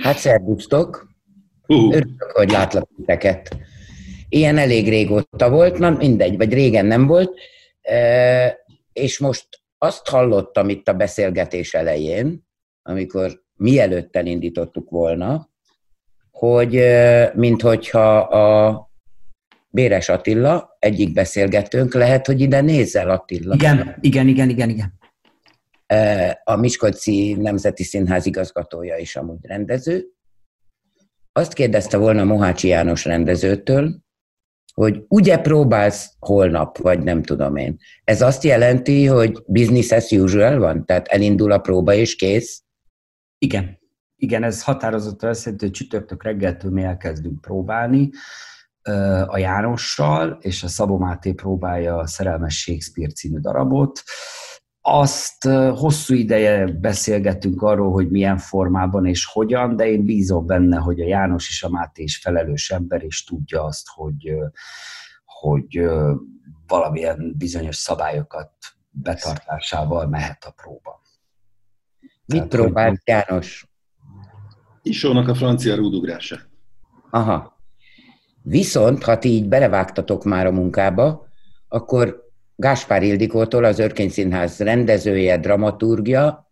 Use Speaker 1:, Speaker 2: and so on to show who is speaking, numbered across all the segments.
Speaker 1: Hát szervusztok! Uh. Örülök, hogy látlak titeket. Ilyen elég régóta volt, na mindegy, vagy régen nem volt, e, és most azt hallottam itt a beszélgetés elején, amikor mielőtt elindítottuk volna, hogy minthogyha a Béres Attila, egyik beszélgetőnk, lehet, hogy ide nézel Attila.
Speaker 2: Igen, igen, igen, igen, igen.
Speaker 1: A Miskolci Nemzeti Színház igazgatója is amúgy rendező. Azt kérdezte volna Mohácsi János rendezőtől, hogy ugye próbálsz holnap, vagy nem tudom én. Ez azt jelenti, hogy business as usual van? Tehát elindul a próba és kész?
Speaker 2: Igen. Igen, ez határozottan azt jelenti, hogy csütörtök reggeltől mi elkezdünk próbálni a Jánossal, és a Szabó Máté próbálja a Szerelmes Shakespeare című darabot. Azt hosszú ideje beszélgettünk arról, hogy milyen formában és hogyan, de én bízom benne, hogy a János és a Máté is felelős ember, és tudja azt, hogy, hogy valamilyen bizonyos szabályokat betartásával mehet a próba.
Speaker 1: Mit Tehát, próbált János?
Speaker 3: Isónak a francia rúdugrása.
Speaker 1: Aha. Viszont, ha ti így belevágtatok már a munkába, akkor Gáspár Ildikótól, az Örkény Színház rendezője, dramaturgia,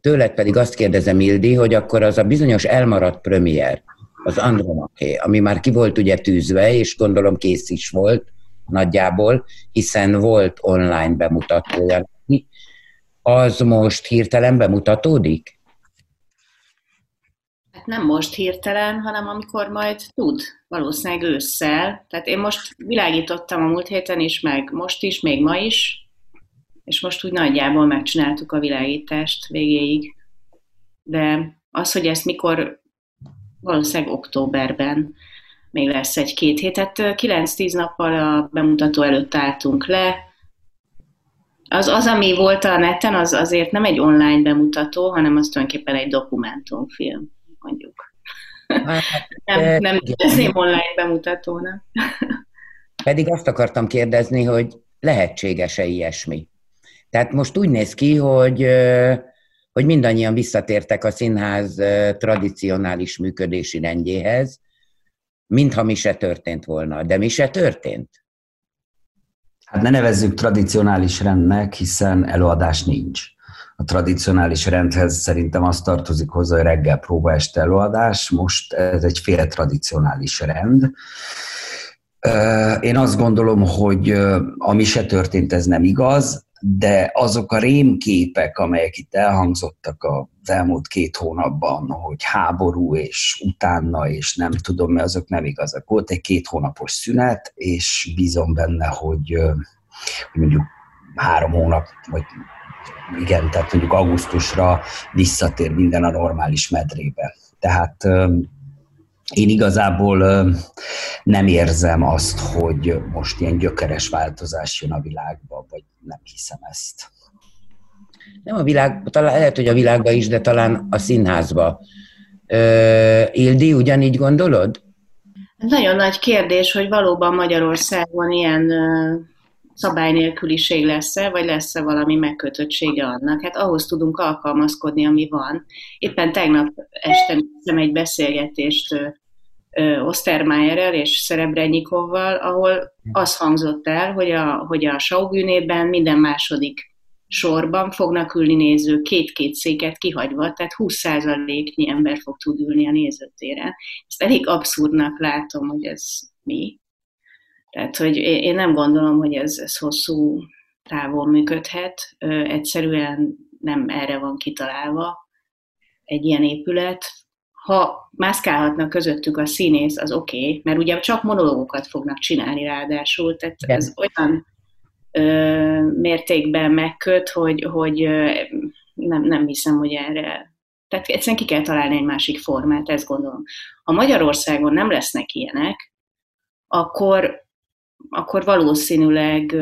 Speaker 1: tőled pedig azt kérdezem, Ildi, hogy akkor az a bizonyos elmaradt premier, az Andromaché, ami már ki volt ugye tűzve, és gondolom kész is volt nagyjából, hiszen volt online bemutatója. Az most hirtelen bemutatódik?
Speaker 4: Hát nem most hirtelen, hanem amikor majd tud, valószínűleg ősszel. Tehát én most világítottam a múlt héten is, meg most is, még ma is, és most úgy nagyjából megcsináltuk a világítást végéig. De az, hogy ezt mikor, valószínűleg októberben még lesz egy-két hét. Tehát 9-10 nappal a bemutató előtt álltunk le. Az, az, ami volt a neten, az azért nem egy online bemutató, hanem az tulajdonképpen egy dokumentumfilm mondjuk. Hát, nem, nem teszem online bemutatónak.
Speaker 1: Pedig azt akartam kérdezni, hogy lehetséges-e ilyesmi? Tehát most úgy néz ki, hogy, hogy mindannyian visszatértek a színház tradicionális működési rendjéhez, mintha mi se történt volna. De mi se történt?
Speaker 2: Hát ne nevezzük tradicionális rendnek, hiszen előadás nincs a tradicionális rendhez szerintem azt tartozik hozzá, hogy reggel próba este előadás, most ez egy fél tradicionális rend. Én azt gondolom, hogy ami se történt, ez nem igaz, de azok a rémképek, amelyek itt elhangzottak az elmúlt két hónapban, hogy háború és utána, és nem tudom, mert azok nem igazak. Volt egy két hónapos szünet, és bízom benne, hogy, hogy mondjuk három hónap, vagy igen, tehát mondjuk augusztusra visszatér minden a normális medrébe. Tehát én igazából nem érzem azt, hogy most ilyen gyökeres változás jön a világba, vagy nem hiszem ezt.
Speaker 1: Nem a világ, talán lehet, hogy a világba is, de talán a színházba. Ildi, ugyanígy gondolod?
Speaker 4: Nagyon nagy kérdés, hogy valóban Magyarországon ilyen szabálynélküliség lesz-e, vagy lesz-e valami megkötöttsége annak. Hát ahhoz tudunk alkalmazkodni, ami van. Éppen tegnap este néztem egy beszélgetést Ostermayerrel és Szerebrenyikovval, ahol az hangzott el, hogy a, hogy a Saugünében minden második sorban fognak ülni nézők, két-két széket kihagyva, tehát 20%-nyi ember fog tud ülni a nézőtéren. Ezt elég abszurdnak látom, hogy ez mi. Tehát, hogy én nem gondolom, hogy ez, ez hosszú távon működhet. Egyszerűen nem erre van kitalálva egy ilyen épület. Ha mászkálhatnak közöttük a színész, az oké, okay, mert ugye csak monológokat fognak csinálni ráadásul, tehát Igen. ez olyan ö, mértékben megköt, hogy, hogy ö, nem, nem hiszem, hogy erre tehát egyszerűen ki kell találni egy másik formát, ezt gondolom. Ha Magyarországon nem lesznek ilyenek, akkor akkor valószínűleg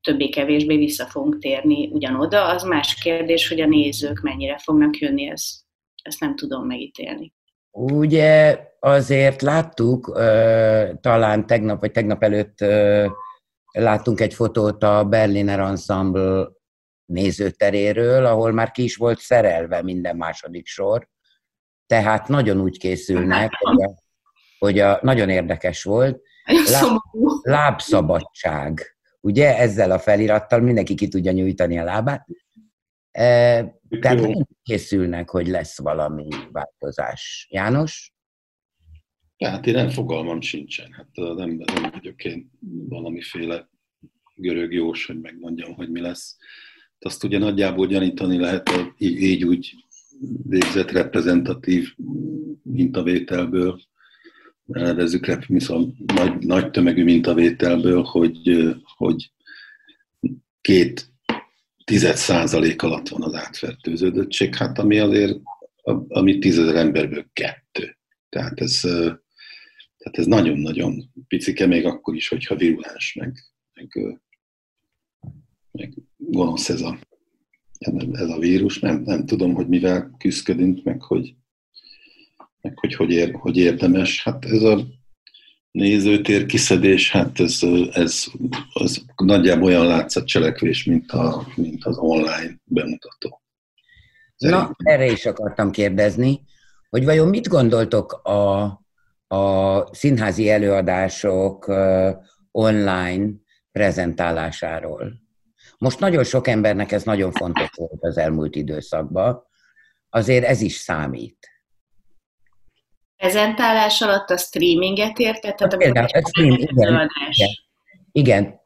Speaker 4: többé-kevésbé vissza fogunk térni ugyanoda. Az más kérdés, hogy a nézők mennyire fognak jönni, ezt, ezt nem tudom megítélni.
Speaker 1: Ugye azért láttuk, talán tegnap vagy tegnap előtt láttunk egy fotót a Berliner Ensemble nézőteréről, ahol már ki is volt szerelve minden második sor, Tehát nagyon úgy készülnek, hogy a, hogy a nagyon érdekes volt, lá, lábszabadság. Ugye ezzel a felirattal mindenki ki tudja nyújtani a lábát. E, tehát nem készülnek, hogy lesz valami változás. János?
Speaker 3: Hát én nem fogalmam sincsen. Hát nem, nem vagyok én valamiféle görög jós, hogy megmondjam, hogy mi lesz. Azt ugye nagyjából gyanítani lehet így, így úgy végzett reprezentatív mintavételből, nevezzük viszont nagy, nagy tömegű mintavételből, hogy, hogy két tized százalék alatt van az átfertőződöttség, hát ami azért, ami tízezer emberből kettő. Tehát ez, tehát ez nagyon-nagyon picike, még akkor is, hogyha virulens, meg, meg, meg gonosz ez a, ez a vírus. Nem, nem tudom, hogy mivel küzdködünk, meg hogy, meg hogy hogy, ér, hogy érdemes. Hát ez a nézőtér kiszedés, hát ez, ez az nagyjából olyan látszat cselekvés, mint, a, mint az online bemutató.
Speaker 1: Na, erre is akartam kérdezni, hogy vajon mit gondoltok a, a színházi előadások online prezentálásáról? Most nagyon sok embernek ez nagyon fontos volt az elmúlt időszakban, azért ez is számít
Speaker 4: prezentálás alatt a streaminget érted?
Speaker 1: Tehát Például, a stream, igen, igen. igen.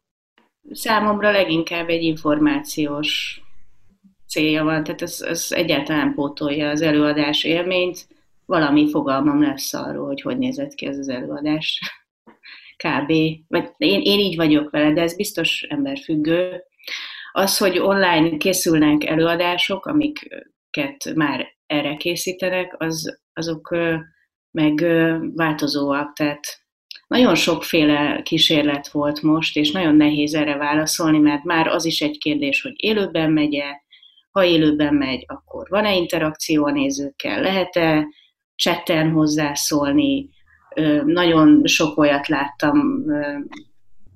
Speaker 4: Számomra leginkább egy információs célja van, tehát ez, ez egyáltalán pótolja az előadás élményt, valami fogalmam lesz arról, hogy hogy nézett ki ez az előadás. Kb. Vagy én, én így vagyok vele, de ez biztos emberfüggő. Az, hogy online készülnek előadások, amiket már erre készítenek, az, azok meg változóak, tehát nagyon sokféle kísérlet volt most, és nagyon nehéz erre válaszolni, mert már az is egy kérdés, hogy élőben megy-e, ha élőben megy, akkor van-e interakció a nézőkkel, lehet-e chatten hozzászólni, nagyon sok olyat láttam,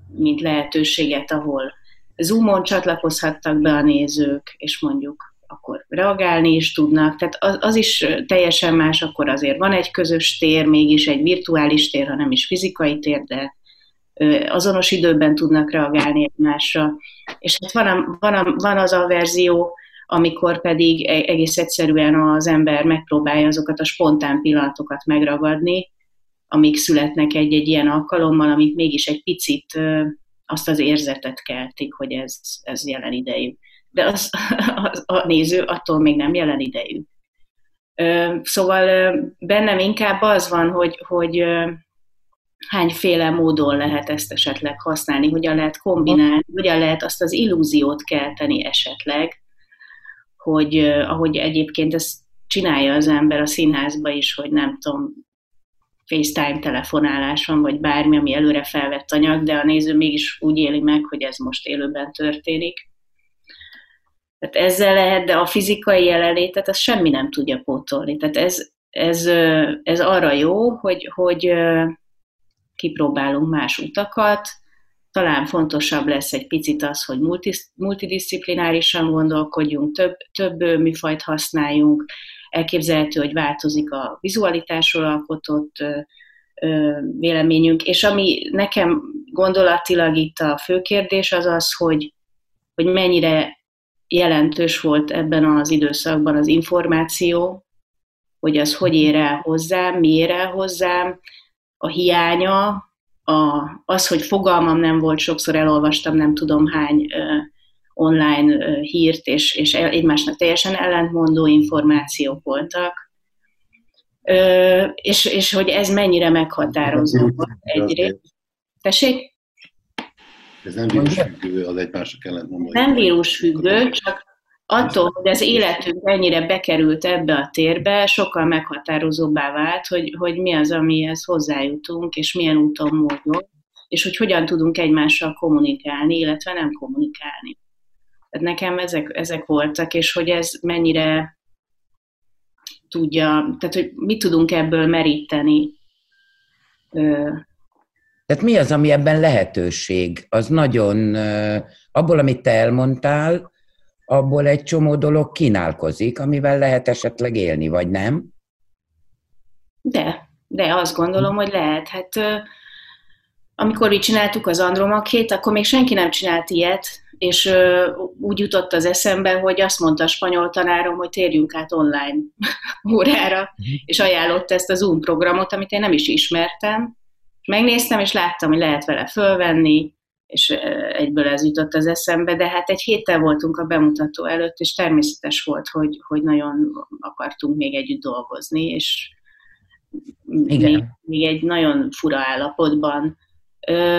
Speaker 4: mint lehetőséget, ahol Zoomon csatlakozhattak be a nézők, és mondjuk akkor reagálni is tudnak, tehát az, az is teljesen más, akkor azért van egy közös tér, mégis egy virtuális tér, ha nem is fizikai tér, de azonos időben tudnak reagálni egymásra. És hát van, a, van, a, van az a verzió, amikor pedig e, egész egyszerűen az ember megpróbálja azokat a spontán pillanatokat megragadni, amik születnek egy-egy ilyen alkalommal, amik mégis egy picit azt az érzetet keltik, hogy ez, ez jelen idejű de az, az, a néző attól még nem jelen idejű. Szóval bennem inkább az van, hogy, hogy hányféle módon lehet ezt esetleg használni, hogyan lehet kombinálni, hogyan lehet azt az illúziót kelteni esetleg, hogy ahogy egyébként ezt csinálja az ember a színházba is, hogy nem tudom, FaceTime telefonálás van, vagy bármi, ami előre felvett anyag, de a néző mégis úgy éli meg, hogy ez most élőben történik. Tehát ezzel lehet, de a fizikai jelenlétet az semmi nem tudja pótolni. Tehát ez, ez, ez arra jó, hogy, hogy kipróbálunk más utakat, talán fontosabb lesz egy picit az, hogy multidisziplinárisan gondolkodjunk, több, több műfajt használjunk, elképzelhető, hogy változik a vizualitásról alkotott véleményünk, és ami nekem gondolatilag itt a fő kérdés az az, hogy, hogy mennyire jelentős volt ebben az időszakban az információ, hogy az hogy ér el hozzám, mi ér el hozzám, a hiánya, a, az, hogy fogalmam nem volt, sokszor elolvastam nem tudom hány uh, online uh, hírt, és, és egymásnak teljesen ellentmondó információk voltak, uh, és, és hogy ez mennyire meghatározó egyrészt. Tessék?
Speaker 3: Ez nem vírusfüggő, az egymások ellentmondó.
Speaker 4: Nem vírusfüggő, csak attól, hogy az életünk ennyire bekerült ebbe a térbe, sokkal meghatározóbbá vált, hogy, hogy mi az, amihez hozzájutunk, és milyen úton, módon, és hogy hogyan tudunk egymással kommunikálni, illetve nem kommunikálni. Tehát nekem ezek, ezek voltak, és hogy ez mennyire tudja, tehát hogy mit tudunk ebből meríteni
Speaker 1: tehát mi az, ami ebben lehetőség? Az nagyon, abból, amit te elmondtál, abból egy csomó dolog kínálkozik, amivel lehet esetleg élni, vagy nem?
Speaker 4: De, de azt gondolom, hogy lehet. Hát amikor mi csináltuk az Andromakét, akkor még senki nem csinált ilyet, és úgy jutott az eszembe, hogy azt mondta a spanyol tanárom, hogy térjünk át online órára, mhm. és ajánlott ezt a Zoom programot, amit én nem is ismertem. Megnéztem, és láttam, hogy lehet vele fölvenni, és egyből ez jutott az eszembe, de hát egy héttel voltunk a bemutató előtt, és természetes volt, hogy, hogy nagyon akartunk még együtt dolgozni, és Igen. Még, még egy nagyon fura állapotban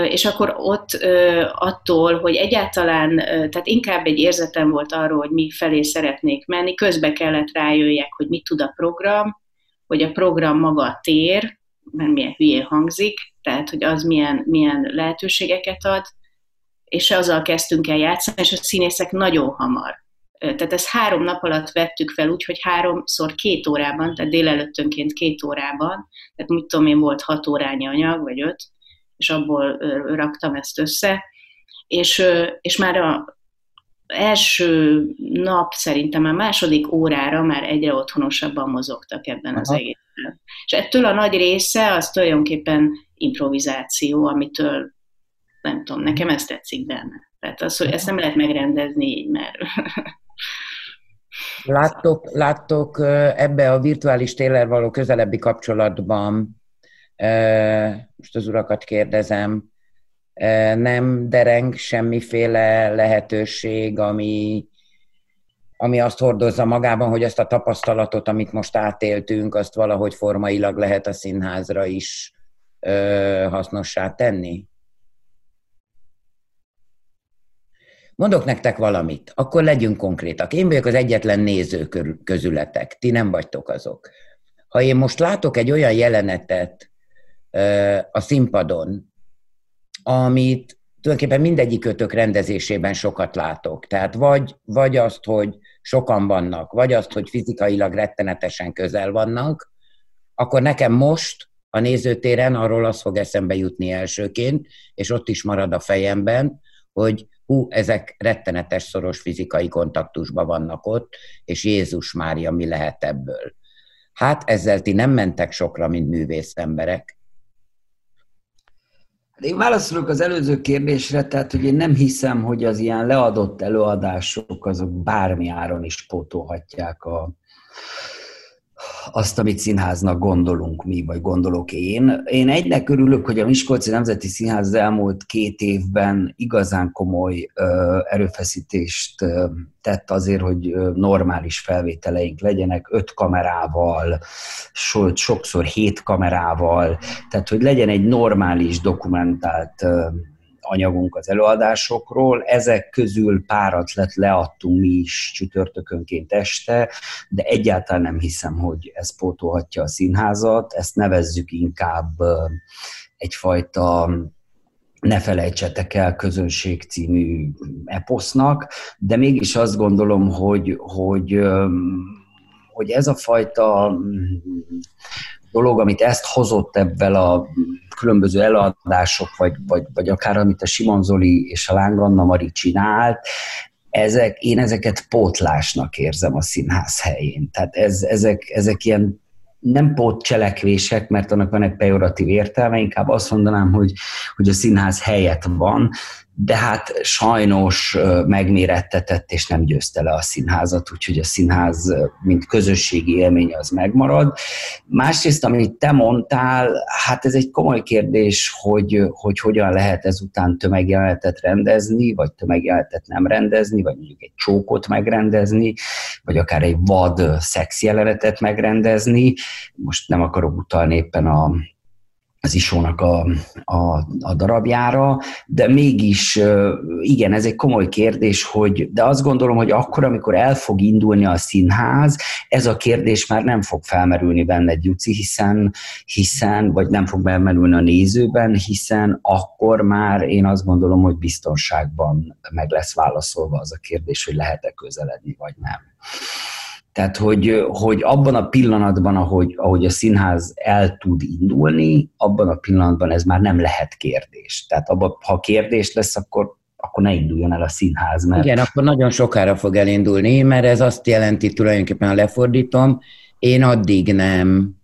Speaker 4: és akkor ott attól, hogy egyáltalán, tehát inkább egy érzetem volt arról, hogy mi felé szeretnék menni, közbe kellett rájöjjek, hogy mit tud a program, hogy a program maga a tér, mert milyen hülyén hangzik, tehát hogy az milyen, milyen lehetőségeket ad, és azzal kezdtünk el játszani, és a színészek nagyon hamar. Tehát ezt három nap alatt vettük fel, úgyhogy háromszor két órában, tehát délelőttönként két órában, tehát mit tudom én, volt hat órányi anyag, vagy öt, és abból raktam ezt össze. És, és már a első nap szerintem a második órára már egyre otthonosabban mozogtak ebben Aha. az egészben. És ettől a nagy része az tulajdonképpen improvizáció, amitől nem tudom, nekem ezt tetszik benne. Tehát az, hogy ezt nem lehet megrendezni így, mert...
Speaker 1: Láttok, láttok ebbe a virtuális téler való közelebbi kapcsolatban most az urakat kérdezem, nem dereng semmiféle lehetőség, ami, ami azt hordozza magában, hogy ezt a tapasztalatot, amit most átéltünk, azt valahogy formailag lehet a színházra is hasznossá tenni? Mondok nektek valamit, akkor legyünk konkrétak. Én vagyok az egyetlen néző közületek, ti nem vagytok azok. Ha én most látok egy olyan jelenetet, a színpadon, amit tulajdonképpen mindegyik kötök rendezésében sokat látok. Tehát vagy, vagy azt, hogy sokan vannak, vagy azt, hogy fizikailag rettenetesen közel vannak, akkor nekem most a nézőtéren arról az fog eszembe jutni elsőként, és ott is marad a fejemben, hogy hú, ezek rettenetes szoros fizikai kontaktusban vannak ott, és Jézus Mária, mi lehet ebből? Hát ezzel ti nem mentek sokra, mint művész emberek,
Speaker 2: én válaszolok az előző kérdésre, tehát hogy én nem hiszem, hogy az ilyen leadott előadások azok bármi áron is pótolhatják a, azt, amit színháznak gondolunk mi, vagy gondolok én. Én egynek örülök, hogy a Miskolci Nemzeti Színház az elmúlt két évben igazán komoly ö, erőfeszítést ö, tett azért, hogy normális felvételeink legyenek, öt kamerával, so, sokszor hét kamerával, tehát hogy legyen egy normális dokumentált ö, anyagunk az előadásokról. Ezek közül párat lett leadtunk mi is csütörtökönként este, de egyáltalán nem hiszem, hogy ez pótolhatja a színházat. Ezt nevezzük inkább egyfajta ne felejtsetek el közönség című eposznak, de mégis azt gondolom, hogy, hogy, hogy ez a fajta dolog, amit ezt hozott ebből a különböző eladások, vagy, vagy, vagy akár amit a Simon Zoli és a Láng Anna Mari csinált, ezek, én ezeket pótlásnak érzem a színház helyén. Tehát ez, ezek, ezek ilyen nem pótcselekvések, mert annak van egy pejoratív értelme, inkább azt mondanám, hogy, hogy a színház helyett van, de hát sajnos megmérettetett és nem győzte le a színházat, úgyhogy a színház, mint közösségi élmény az megmarad. Másrészt, amit te mondtál, hát ez egy komoly kérdés, hogy, hogy hogyan lehet ezután tömegjelenetet rendezni, vagy tömegjelenetet nem rendezni, vagy mondjuk egy csókot megrendezni, vagy akár egy vad szexjelenetet megrendezni. Most nem akarok utalni éppen a az Isónak a, a, a darabjára, de mégis igen, ez egy komoly kérdés, hogy, de azt gondolom, hogy akkor, amikor el fog indulni a színház, ez a kérdés már nem fog felmerülni benne Juci, hiszen, hiszen, vagy nem fog felmerülni a nézőben, hiszen akkor már én azt gondolom, hogy biztonságban meg lesz válaszolva az a kérdés, hogy lehet-e közeledni, vagy nem. Tehát, hogy, hogy abban a pillanatban, ahogy, ahogy a színház el tud indulni, abban a pillanatban ez már nem lehet kérdés. Tehát abban, ha kérdés lesz, akkor akkor ne induljon el a színház.
Speaker 1: Mert... Igen, akkor nagyon sokára fog elindulni, mert ez azt jelenti tulajdonképpen, ha lefordítom, én addig nem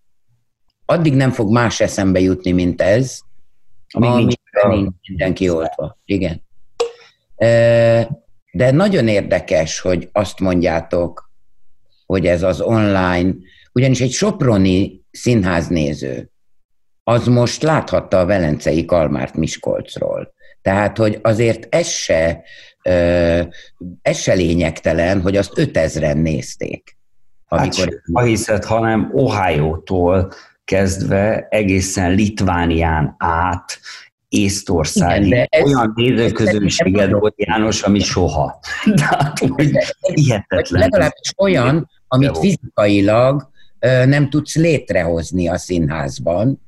Speaker 1: addig nem fog más eszembe jutni, mint ez, ami nincs, nincs mindenki oltva. Igen. De nagyon érdekes, hogy azt mondjátok, hogy ez az online, ugyanis egy soproni színháznéző, az most láthatta a Velencei Kalmárt Miskolcról. Tehát, hogy azért ez se, ez se lényegtelen, hogy azt 5000-en nézték.
Speaker 2: Amikor... Hát hiszed, hanem Ohio-tól kezdve egészen Litvánián át Észtországig. Igen, ez, olyan nézőközönséged volt, János, ami soha. Tehát, hogy hihetetlen.
Speaker 1: Legalábbis olyan, amit fizikailag nem tudsz létrehozni a színházban,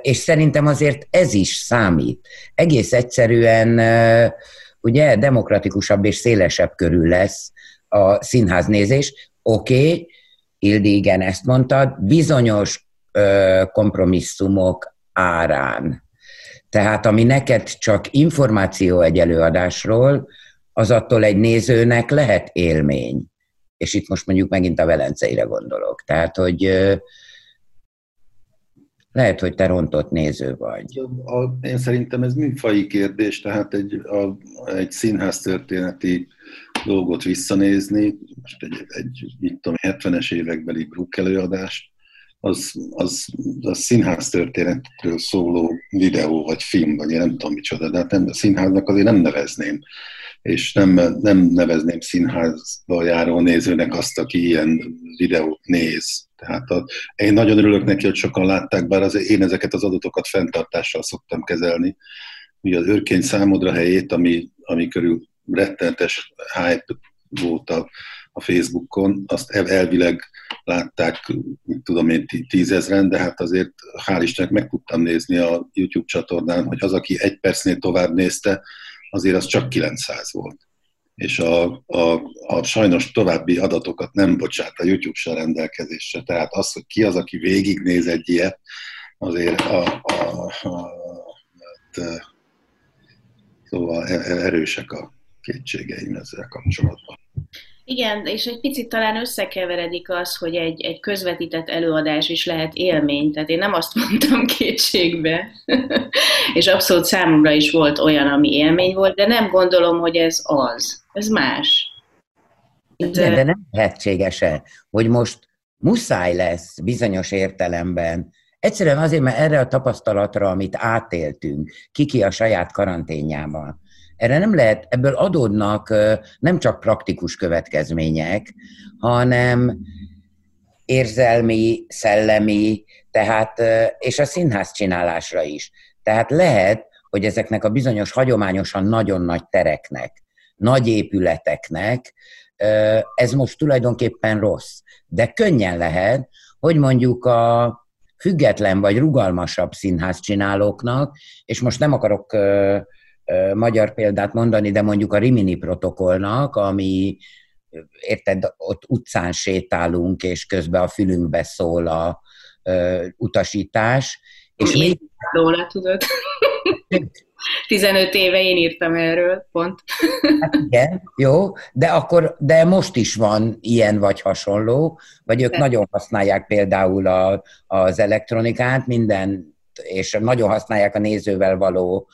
Speaker 1: és szerintem azért ez is számít. Egész egyszerűen ugye demokratikusabb és szélesebb körül lesz a színháznézés. Oké, okay, Ildi, igen, ezt mondtad, bizonyos kompromisszumok árán. Tehát ami neked csak információ egy előadásról, az attól egy nézőnek lehet élmény. És itt most mondjuk megint a Velenceire gondolok. Tehát, hogy lehet, hogy te rontott néző vagy.
Speaker 3: A, én szerintem ez műfai kérdés, tehát egy, a, egy színház történeti dolgot visszanézni, most egy, egy mit tudom, 70-es évekbeli Brook előadást, az, az, az színház történetről szóló videó, vagy film, vagy én nem tudom micsoda, de hát nem, a színháznak azért nem nevezném. És nem, nem nevezném színházba járó nézőnek azt, aki ilyen videót néz. Tehát a, én nagyon örülök neki, hogy sokan látták, bár az, én ezeket az adatokat fenntartással szoktam kezelni. Ugye az őrkény számodra helyét, ami, ami körül rettenetes hype volt a, a Facebookon, azt elvileg látták, tudom én, tízezren, de hát azért hál' Istennek meg tudtam nézni a YouTube csatornán, hogy az, aki egy percnél tovább nézte, azért az csak 900 volt. És a, a, a sajnos további adatokat nem bocsát a YouTube se rendelkezésre. Tehát az, hogy ki az, aki végignéz egy ilyet, azért a, a, a, a, hát, szóval e, erősek a kétségeim ezzel kapcsolatban.
Speaker 4: Igen, és egy picit talán összekeveredik az, hogy egy, egy közvetített előadás is lehet élmény. Tehát én nem azt mondtam kétségbe, és abszolút számomra is volt olyan, ami élmény volt, de nem gondolom, hogy ez az. Ez más.
Speaker 1: Igen, de nem lehetséges-e, hogy most muszáj lesz bizonyos értelemben Egyszerűen azért, mert erre a tapasztalatra, amit átéltünk, kiki a saját karanténjában, erre nem lehet, ebből adódnak nem csak praktikus következmények, hanem érzelmi, szellemi, tehát, és a színház csinálásra is. Tehát lehet, hogy ezeknek a bizonyos hagyományosan nagyon nagy tereknek, nagy épületeknek ez most tulajdonképpen rossz. De könnyen lehet, hogy mondjuk a független vagy rugalmasabb színház csinálóknak, és most nem akarok magyar példát mondani, de mondjuk a Rimini protokollnak, ami érted, ott utcán sétálunk, és közben a fülünkbe szól a ö, utasítás.
Speaker 4: És én még... róla, tudod? 15 éve én írtam erről, pont.
Speaker 1: Hát igen, jó, de akkor, de most is van ilyen vagy hasonló, vagy ők de. nagyon használják például a, az elektronikát, minden, és nagyon használják a nézővel való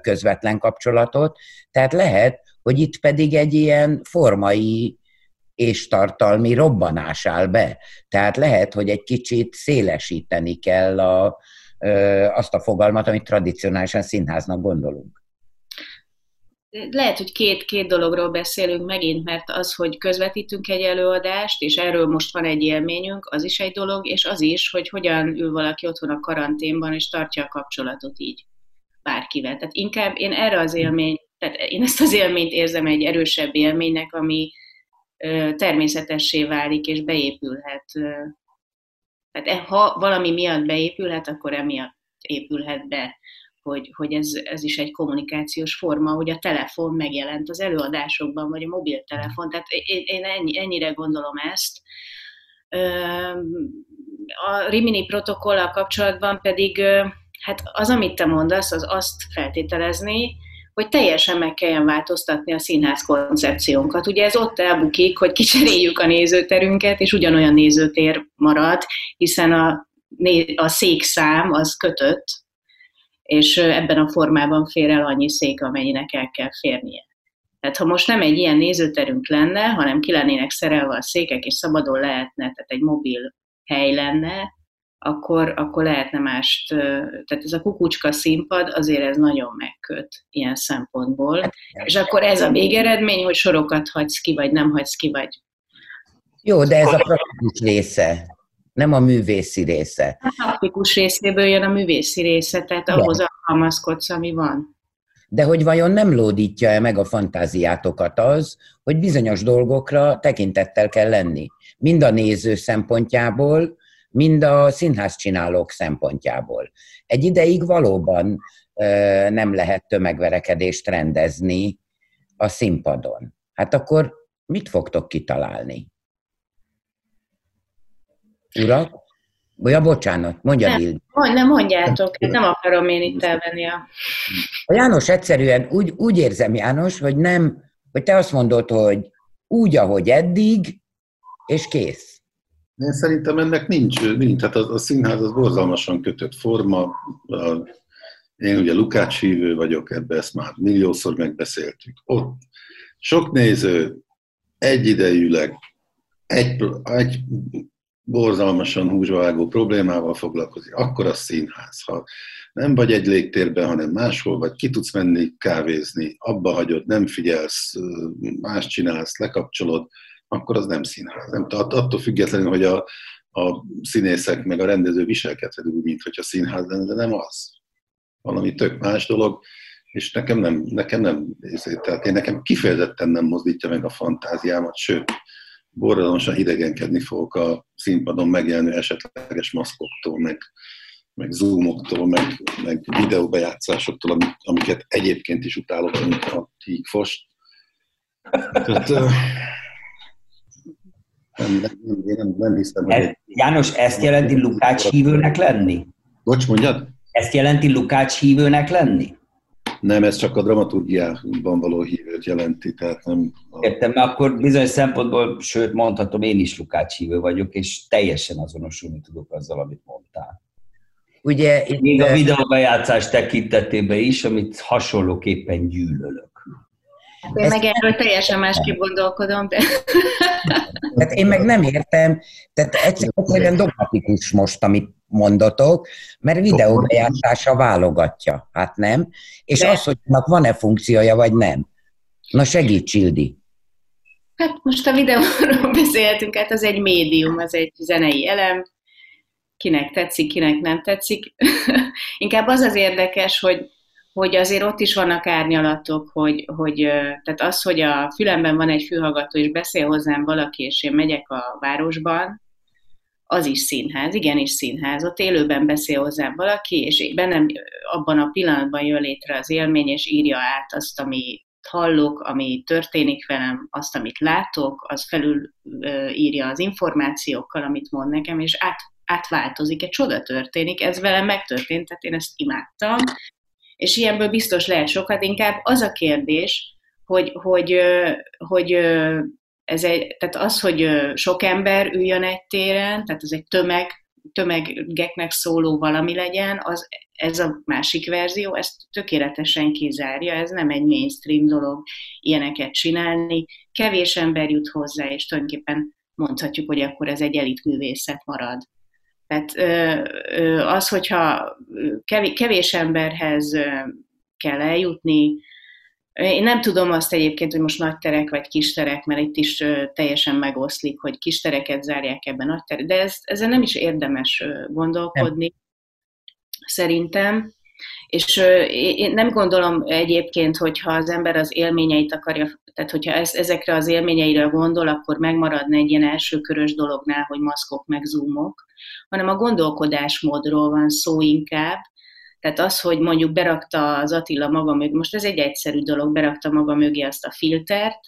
Speaker 1: közvetlen kapcsolatot. Tehát lehet, hogy itt pedig egy ilyen formai és tartalmi robbanás áll be. Tehát lehet, hogy egy kicsit szélesíteni kell a, azt a fogalmat, amit tradicionálisan színháznak gondolunk.
Speaker 4: Lehet, hogy két, két dologról beszélünk megint, mert az, hogy közvetítünk egy előadást, és erről most van egy élményünk, az is egy dolog, és az is, hogy hogyan ül valaki otthon a karanténban, és tartja a kapcsolatot így bárkivel. Tehát inkább én erre az élmény, tehát én ezt az élményt érzem egy erősebb élménynek, ami természetessé válik és beépülhet. Tehát e, ha valami miatt beépülhet, akkor emiatt épülhet be, hogy, hogy ez, ez is egy kommunikációs forma, hogy a telefon megjelent az előadásokban, vagy a mobiltelefon. Tehát én, én ennyi, ennyire gondolom ezt. A Rimini protokollal kapcsolatban pedig Hát az, amit te mondasz, az azt feltételezni, hogy teljesen meg kelljen változtatni a színház koncepciónkat. Ugye ez ott elbukik, hogy kicseréljük a nézőterünket, és ugyanolyan nézőtér marad, hiszen a a székszám az kötött, és ebben a formában fér el annyi szék, amennyinek el kell férnie. Tehát ha most nem egy ilyen nézőterünk lenne, hanem ki lennének szerelve a székek, és szabadon lehetne, tehát egy mobil hely lenne, akkor, akkor lehetne mást, tehát ez a kukucska színpad azért ez nagyon megköt ilyen szempontból. Hát, és akkor ez a végeredmény, hogy sorokat hagysz ki, vagy nem hagysz ki, vagy...
Speaker 1: Jó, de ez a praktikus része, nem a művészi része.
Speaker 4: A praktikus részéből jön a művészi része, tehát de. ahhoz alkalmazkodsz, ami van.
Speaker 1: De hogy vajon nem lódítja-e meg a fantáziátokat az, hogy bizonyos dolgokra tekintettel kell lenni? Mind a néző szempontjából, mind a színház csinálók szempontjából. Egy ideig valóban nem lehet tömegverekedést rendezni a színpadon. Hát akkor mit fogtok kitalálni? Urak? Ja, bocsánat, mondja
Speaker 4: nem, mond, nem mondjátok, nem akarom én itt elvenni a...
Speaker 1: a János egyszerűen úgy, úgy érzem, János, hogy nem, hogy te azt mondod, hogy úgy, ahogy eddig, és kész.
Speaker 3: Én szerintem ennek nincs, nincs. Hát a, a színház az borzalmasan kötött forma. A, én ugye Lukács hívő vagyok, ebbe ezt már milliószor megbeszéltük. Ott sok néző egyidejűleg egy, egy borzalmasan húsvágó problémával foglalkozik, akkor a színház. Ha nem vagy egy légtérben, hanem máshol, vagy ki tudsz menni kávézni, abba hagyod, nem figyelsz, más csinálsz, lekapcsolod, akkor az nem színház. Nem, attól függetlenül, hogy a, a színészek meg a rendező viselkedhet úgy, mint hogy a színház lenne, de nem az. Valami tök más dolog, és nekem nem, nekem nem, tehát én nekem kifejezetten nem mozdítja meg a fantáziámat, sőt, borzalmasan idegenkedni fogok a színpadon megjelenő esetleges maszkoktól, meg, meg zoomoktól, meg, meg videóbejátszásoktól, amiket egyébként is utálok, mint a tígfost. Tehát,
Speaker 2: nem, nem, nem, nem hiszem, hogy... Ez, János, ezt jelenti Lukács hívőnek lenni?
Speaker 3: Bocs, mondjad?
Speaker 2: Ezt jelenti Lukács hívőnek lenni?
Speaker 3: Nem, ez csak a dramaturgiában való hívőt jelenti, tehát nem...
Speaker 2: A... Értem, mert akkor bizonyos szempontból, sőt mondhatom, én is Lukács hívő vagyok, és teljesen azonosulni tudok azzal, amit mondtál. Ugye itt... Még a videóbejátszás tekintetében is, amit hasonlóképpen gyűlölök.
Speaker 4: Én Ezt meg erről teljesen másképp gondolkodom, de...
Speaker 1: Tehát én meg nem értem, tehát egyszerűen dogmatikus most, amit mondatok, mert videóbejátszása válogatja, hát nem? És de... az, hogy van-e funkciója, vagy nem. Na segíts, Ildi.
Speaker 4: Hát most a videóról beszéltünk, hát az egy médium, az egy zenei elem, kinek tetszik, kinek nem tetszik. Inkább az az érdekes, hogy hogy azért ott is vannak árnyalatok, hogy, hogy tehát az, hogy a fülemben van egy fülhallgató, és beszél hozzám valaki, és én megyek a városban, az is színház, igenis színház. Ott élőben beszél hozzám valaki, és bennem abban a pillanatban jön létre az élmény, és írja át azt, ami hallok, ami történik velem, azt, amit látok, az felül írja az információkkal, amit mond nekem, és át, átváltozik, egy csoda történik, ez velem megtörtént, tehát én ezt imádtam, és ilyenből biztos lehet sokat, inkább az a kérdés, hogy, hogy, hogy ez egy, tehát az, hogy sok ember üljön egy téren, tehát ez egy tömeg, tömegeknek szóló valami legyen, az, ez a másik verzió, ezt tökéletesen kizárja, ez nem egy mainstream dolog ilyeneket csinálni, kevés ember jut hozzá, és tulajdonképpen mondhatjuk, hogy akkor ez egy elitművészet marad. Tehát az, hogyha kevés emberhez kell eljutni, én nem tudom azt egyébként, hogy most nagy terek vagy kis terek, mert itt is teljesen megoszlik, hogy kis tereket zárják ebben nagy terek, de ez, ezzel nem is érdemes gondolkodni, nem. szerintem. És én nem gondolom egyébként, hogyha az ember az élményeit akarja, tehát hogyha ez, ezekre az élményeire gondol, akkor megmaradna egy ilyen elsőkörös dolognál, hogy maszkok meg zoomok, hanem a gondolkodásmódról van szó inkább, tehát az, hogy mondjuk berakta az Attila maga mögé, most ez egy egyszerű dolog, berakta maga mögé azt a filtert,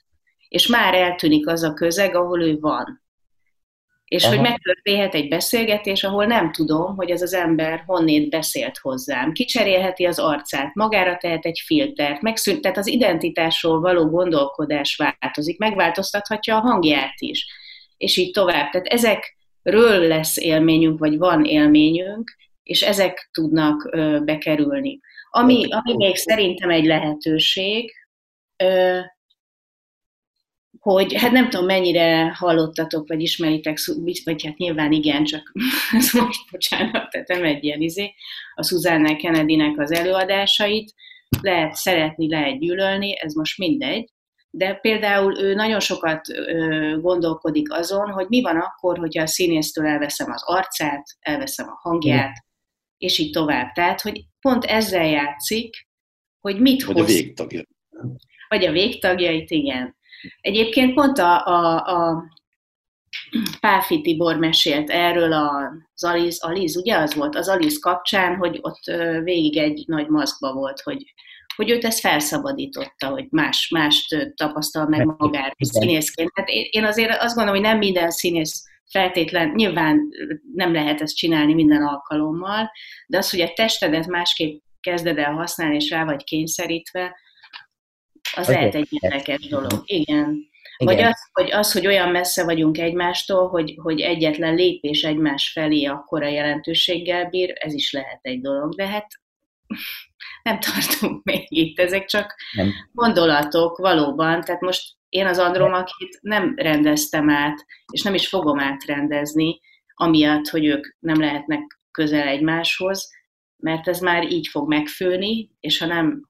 Speaker 4: és már eltűnik az a közeg, ahol ő van. És Aha. hogy megtörténhet egy beszélgetés, ahol nem tudom, hogy ez az ember honnét beszélt hozzám. Kicserélheti az arcát, magára tehet egy filtert, megszűnt, tehát az identitásról való gondolkodás változik, megváltoztathatja a hangját is, és így tovább. Tehát ezek, ről lesz élményünk, vagy van élményünk, és ezek tudnak bekerülni. Ami, ami még szerintem egy lehetőség, hogy hát nem tudom, mennyire hallottatok, vagy ismeritek, vagy hát nyilván igen, csak ez most bocsánat, tehát nem egy ilyen izé, a Susanne Kennedy-nek az előadásait, lehet szeretni, lehet gyűlölni, ez most mindegy, de például ő nagyon sokat gondolkodik azon, hogy mi van akkor, hogyha a színésztől elveszem az arcát, elveszem a hangját. És így tovább. Tehát, hogy pont ezzel játszik, hogy mit
Speaker 3: Vagy hoz. a végtagja.
Speaker 4: Vagy a végtagjait, igen. Egyébként pont a, a, a Páfi Tibor mesélt erről az Aliz, Aliz, ugye az volt, az Aliz kapcsán, hogy ott végig egy nagy maszkba volt, hogy, hogy őt ez felszabadította, hogy más, más tapasztal meg magára színészként. Hát én azért azt gondolom, hogy nem minden színész feltétlen, nyilván nem lehet ezt csinálni minden alkalommal, de az, hogy a testedet másképp kezded el használni, és rá vagy kényszerítve, az okay. lehet egy érdekes dolog. Igen. Igen. Vagy az hogy, az, hogy olyan messze vagyunk egymástól, hogy, hogy egyetlen lépés egymás felé akkora jelentőséggel bír, ez is lehet egy dolog. De hát nem tartunk még itt, ezek csak nem. gondolatok valóban. Tehát most én az Andromakit nem rendeztem át, és nem is fogom átrendezni, amiatt, hogy ők nem lehetnek közel egymáshoz, mert ez már így fog megfőni, és ha nem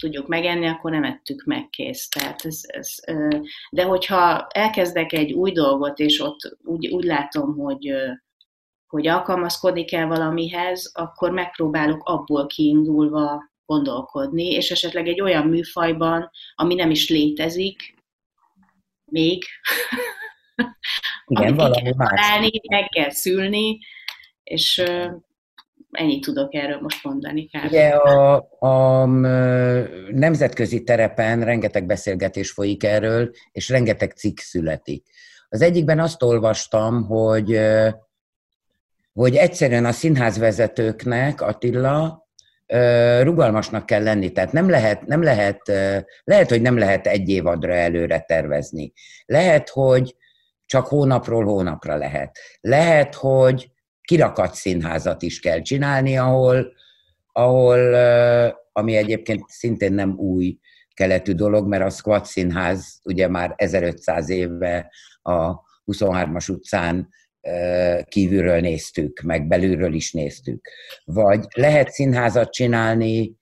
Speaker 4: tudjuk megenni, akkor nem ettük meg kész. Tehát ez, ez, de hogyha elkezdek egy új dolgot, és ott úgy, úgy látom, hogy, hogy alkalmazkodni kell valamihez, akkor megpróbálok abból kiindulva gondolkodni, és esetleg egy olyan műfajban, ami nem is létezik, még,
Speaker 1: Igen,
Speaker 4: amit kell találni, meg kell szülni, és ennyit tudok erről most mondani.
Speaker 1: Kár. Ugye a, a nemzetközi terepen rengeteg beszélgetés folyik erről, és rengeteg cikk születik. Az egyikben azt olvastam, hogy, hogy egyszerűen a színházvezetőknek, Attila, rugalmasnak kell lenni. Tehát nem lehet, nem lehet, lehet, hogy nem lehet egy évadra előre tervezni. Lehet, hogy csak hónapról hónapra lehet. Lehet, hogy kirakat színházat is kell csinálni, ahol, ahol ami egyébként szintén nem új keletű dolog, mert a Squat Színház ugye már 1500 éve a 23-as utcán kívülről néztük, meg belülről is néztük. Vagy lehet színházat csinálni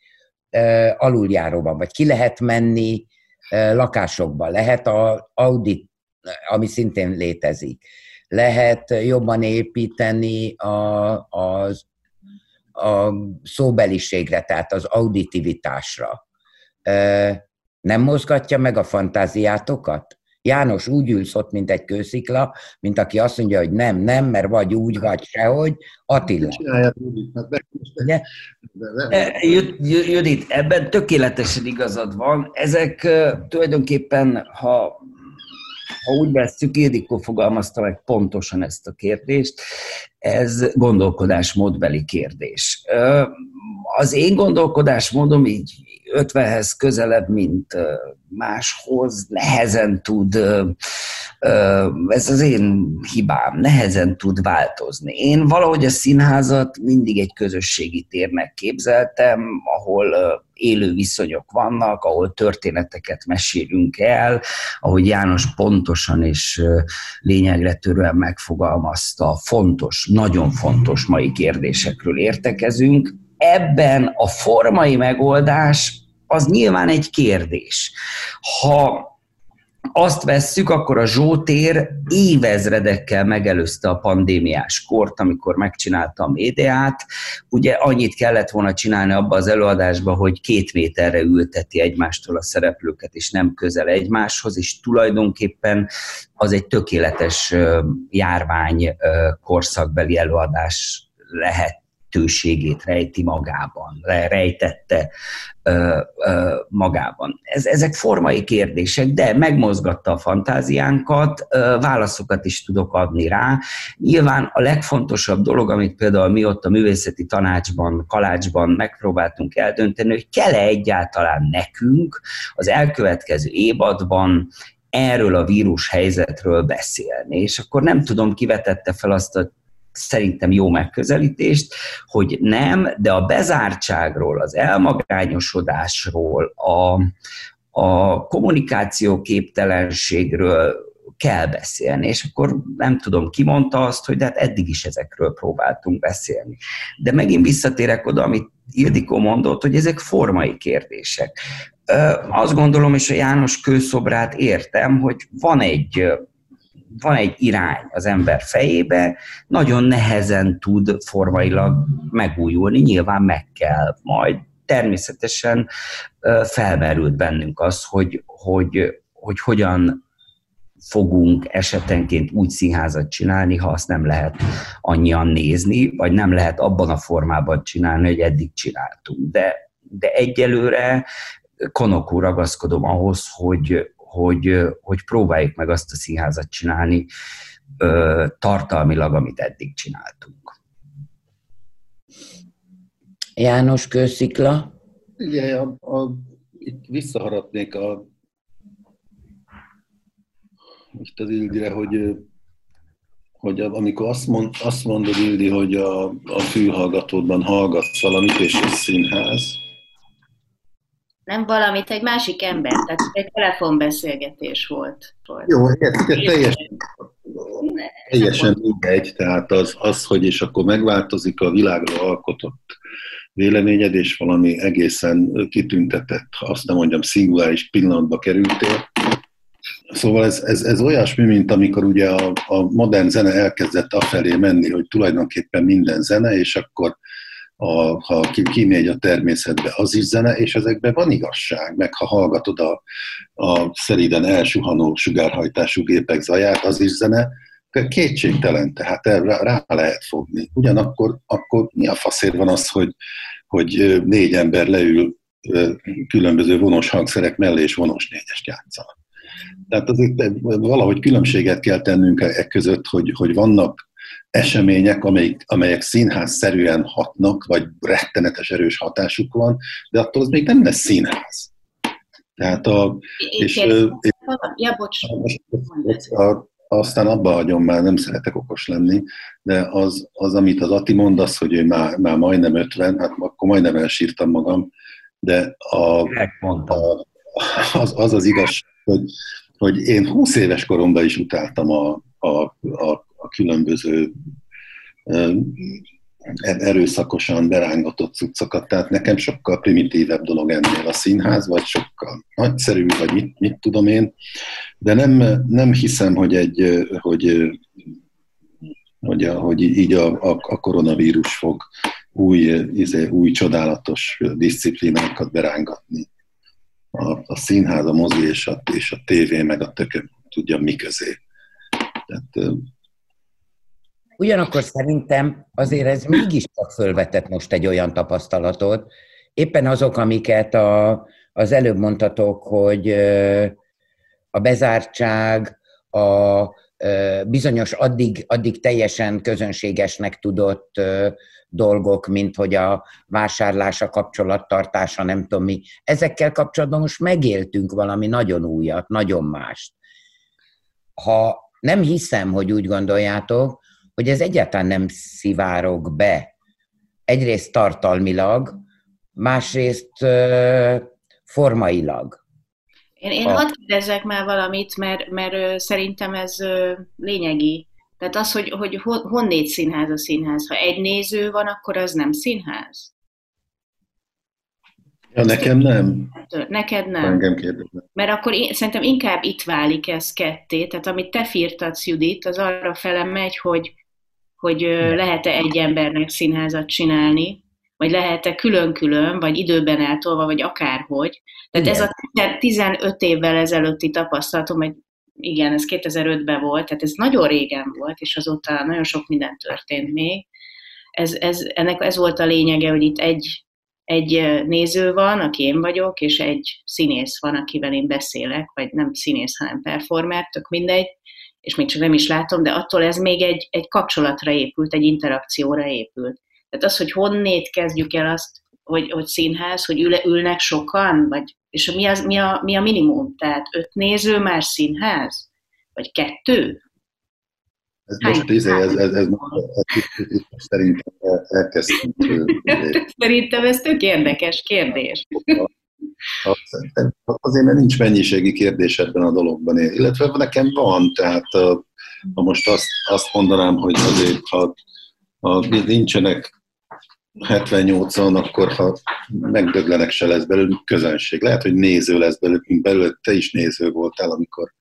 Speaker 1: aluljáróban, vagy ki lehet menni lakásokba, lehet a audit, ami szintén létezik lehet jobban építeni a, a, a szóbeliségre, tehát az auditivitásra. Nem mozgatja meg a fantáziátokat? János úgy ülsz ott, mint egy kőszikla, mint aki azt mondja, hogy nem, nem, mert vagy úgy, vagy sehogy. Attila.
Speaker 2: Judit, ebben tökéletesen igazad van. Ezek tulajdonképpen, ha ha úgy veszük, Ildikó fogalmazta meg pontosan ezt a kérdést, ez gondolkodásmódbeli kérdés. Az én gondolkodásmódom így 50-hez közelebb, mint máshoz, nehezen tud, ez az én hibám, nehezen tud változni. Én valahogy a színházat mindig egy közösségi térnek képzeltem, ahol élő viszonyok vannak, ahol történeteket mesélünk el, ahogy János pontosan és lényegre törően megfogalmazta, fontos, nagyon fontos mai kérdésekről értekezünk. Ebben a formai megoldás az nyilván egy kérdés. Ha azt vesszük, akkor a Zsótér évezredekkel megelőzte a pandémiás kort, amikor megcsinálta a médiát. Ugye annyit kellett volna csinálni abba az előadásba, hogy két méterre ülteti egymástól a szereplőket, és nem közel egymáshoz, és tulajdonképpen az egy tökéletes járvány korszakbeli előadás lehet lehetőségét rejti magában, rejtette ö, ö, magában. Ez, ezek formai kérdések, de megmozgatta a fantáziánkat, ö, válaszokat is tudok adni rá. Nyilván a legfontosabb dolog, amit például mi ott a művészeti tanácsban, kalácsban megpróbáltunk eldönteni, hogy kell-e egyáltalán nekünk az elkövetkező évadban erről a vírus helyzetről beszélni. És akkor nem tudom, kivetette fel azt a szerintem jó megközelítést, hogy nem, de a bezártságról, az elmagányosodásról, a, a kommunikáció képtelenségről kell beszélni, és akkor nem tudom, ki mondta azt, hogy de hát eddig is ezekről próbáltunk beszélni. De megint visszatérek oda, amit Ildikó mondott, hogy ezek formai kérdések. Azt gondolom, és a János kőszobrát értem, hogy van egy van egy irány az ember fejébe, nagyon nehezen tud formailag megújulni, nyilván meg kell majd. Természetesen felmerült bennünk az, hogy, hogy, hogy hogyan fogunk esetenként úgy színházat csinálni, ha azt nem lehet annyian nézni, vagy nem lehet abban a formában csinálni, hogy eddig csináltunk. De, de egyelőre konokú ragaszkodom ahhoz, hogy, hogy, hogy próbáljuk meg azt a színházat csinálni ö, tartalmilag, amit eddig csináltunk.
Speaker 1: János Kőszikla?
Speaker 3: Igen, a, a, itt visszaharadnék a most az Ildire, hogy, hogy amikor azt, mond, azt mondod, Ildi, hogy a, a fülhallgatódban hallgatsz valamit, és egy színház,
Speaker 4: nem valamit, egy másik ember, tehát egy telefonbeszélgetés volt. volt.
Speaker 3: Jó, érted, teljesen, teljesen mindegy, tehát az, az, hogy és akkor megváltozik a világról alkotott véleményed, és valami egészen kitüntetett, azt nem mondjam, szinguláris pillanatba kerültél. Szóval ez, ez, ez olyasmi, mint amikor ugye a, a modern zene elkezdett afelé menni, hogy tulajdonképpen minden zene, és akkor a, ha kimegy a természetbe, az is zene, és ezekben van igazság, meg ha hallgatod a, a szeriden elsuhanó sugárhajtású gépek zaját, az is zene, kétségtelen, tehát rá, rá lehet fogni. Ugyanakkor akkor mi a faszér van az, hogy, hogy négy ember leül különböző vonos hangszerek mellé, és vonos négyest játszanak. Tehát azért valahogy különbséget kell tennünk e között, hogy, hogy vannak események, amelyek, amelyek színházszerűen hatnak, vagy rettenetes erős hatásuk van, de attól az még nem lesz színház. Tehát a... És,
Speaker 4: ja, bocs.
Speaker 3: A, aztán abba hagyom, már nem szeretek okos lenni, de az, az amit az Ati mond, az, hogy ő már, már majdnem 50, hát akkor majdnem elsírtam magam, de a, a, az, az az igaz, hogy, hogy én 20 éves koromban is utáltam a, a, a a különböző erőszakosan berángatott cuccokat. Tehát nekem sokkal primitívebb dolog ennél a színház, vagy sokkal nagyszerű, vagy mit, mit tudom én. De nem, nem hiszem, hogy, egy, hogy, hogy, a, hogy így a, a, a koronavírus fog új, izé, új csodálatos disziplinákat berángatni. A, a színház, a mozi és a, és a tévé, meg a tökök tudja mi közé. Tehát
Speaker 1: Ugyanakkor szerintem azért ez mégis fölvetett most egy olyan tapasztalatot, éppen azok, amiket a, az előbb mondtatok, hogy a bezártság, a bizonyos addig, addig teljesen közönségesnek tudott dolgok, mint hogy a vásárlása, kapcsolattartása, nem tudom mi. Ezekkel kapcsolatban most megéltünk valami nagyon újat, nagyon mást. Ha nem hiszem, hogy úgy gondoljátok, hogy ez egyáltalán nem szivárog be. Egyrészt tartalmilag, másrészt formailag.
Speaker 4: Én, én a... hadd kérdezzek már valamit, mert, mert szerintem ez lényegi. Tehát az, hogy, hogy honnét színház a színház. Ha egy néző van, akkor az nem színház?
Speaker 3: Ja, nekem nem.
Speaker 4: Neked nem.
Speaker 3: Engem kérdeznek.
Speaker 4: Mert akkor én, szerintem inkább itt válik ez ketté. Tehát amit te firtatsz, Judit, az arra fele megy, hogy hogy lehet-e egy embernek színházat csinálni, vagy lehet-e külön-külön, vagy időben eltolva, vagy akárhogy. Tehát igen. ez a 15 évvel ezelőtti tapasztalatom, hogy igen, ez 2005-ben volt, tehát ez nagyon régen volt, és azóta nagyon sok minden történt még. Ez, ez, ennek ez volt a lényege, hogy itt egy, egy néző van, aki én vagyok, és egy színész van, akivel én beszélek, vagy nem színész, hanem performer, tök mindegy, és még csak nem is látom, de attól ez még egy, egy kapcsolatra épült, egy interakcióra épült. Tehát az, hogy honnét kezdjük el azt, hogy, hogy színház, hogy ül, ülnek sokan, vagy És mi, az, mi, a, mi a minimum? Tehát öt néző már színház? Vagy kettő?
Speaker 3: Ez most ez, ez, ez, ez, ez, ez szerintem elkezdtünk.
Speaker 4: Szerintem ez tök érdekes kérdés.
Speaker 3: Azért, mert nincs mennyiségi kérdés ebben a dologban, illetve nekem van, tehát ha most azt, azt mondanám, hogy azért, ha, ha nincsenek 78-an, akkor ha megdöglenek, se lesz belőlük közönség. Lehet, hogy néző lesz belőlük, belőle te is néző voltál, amikor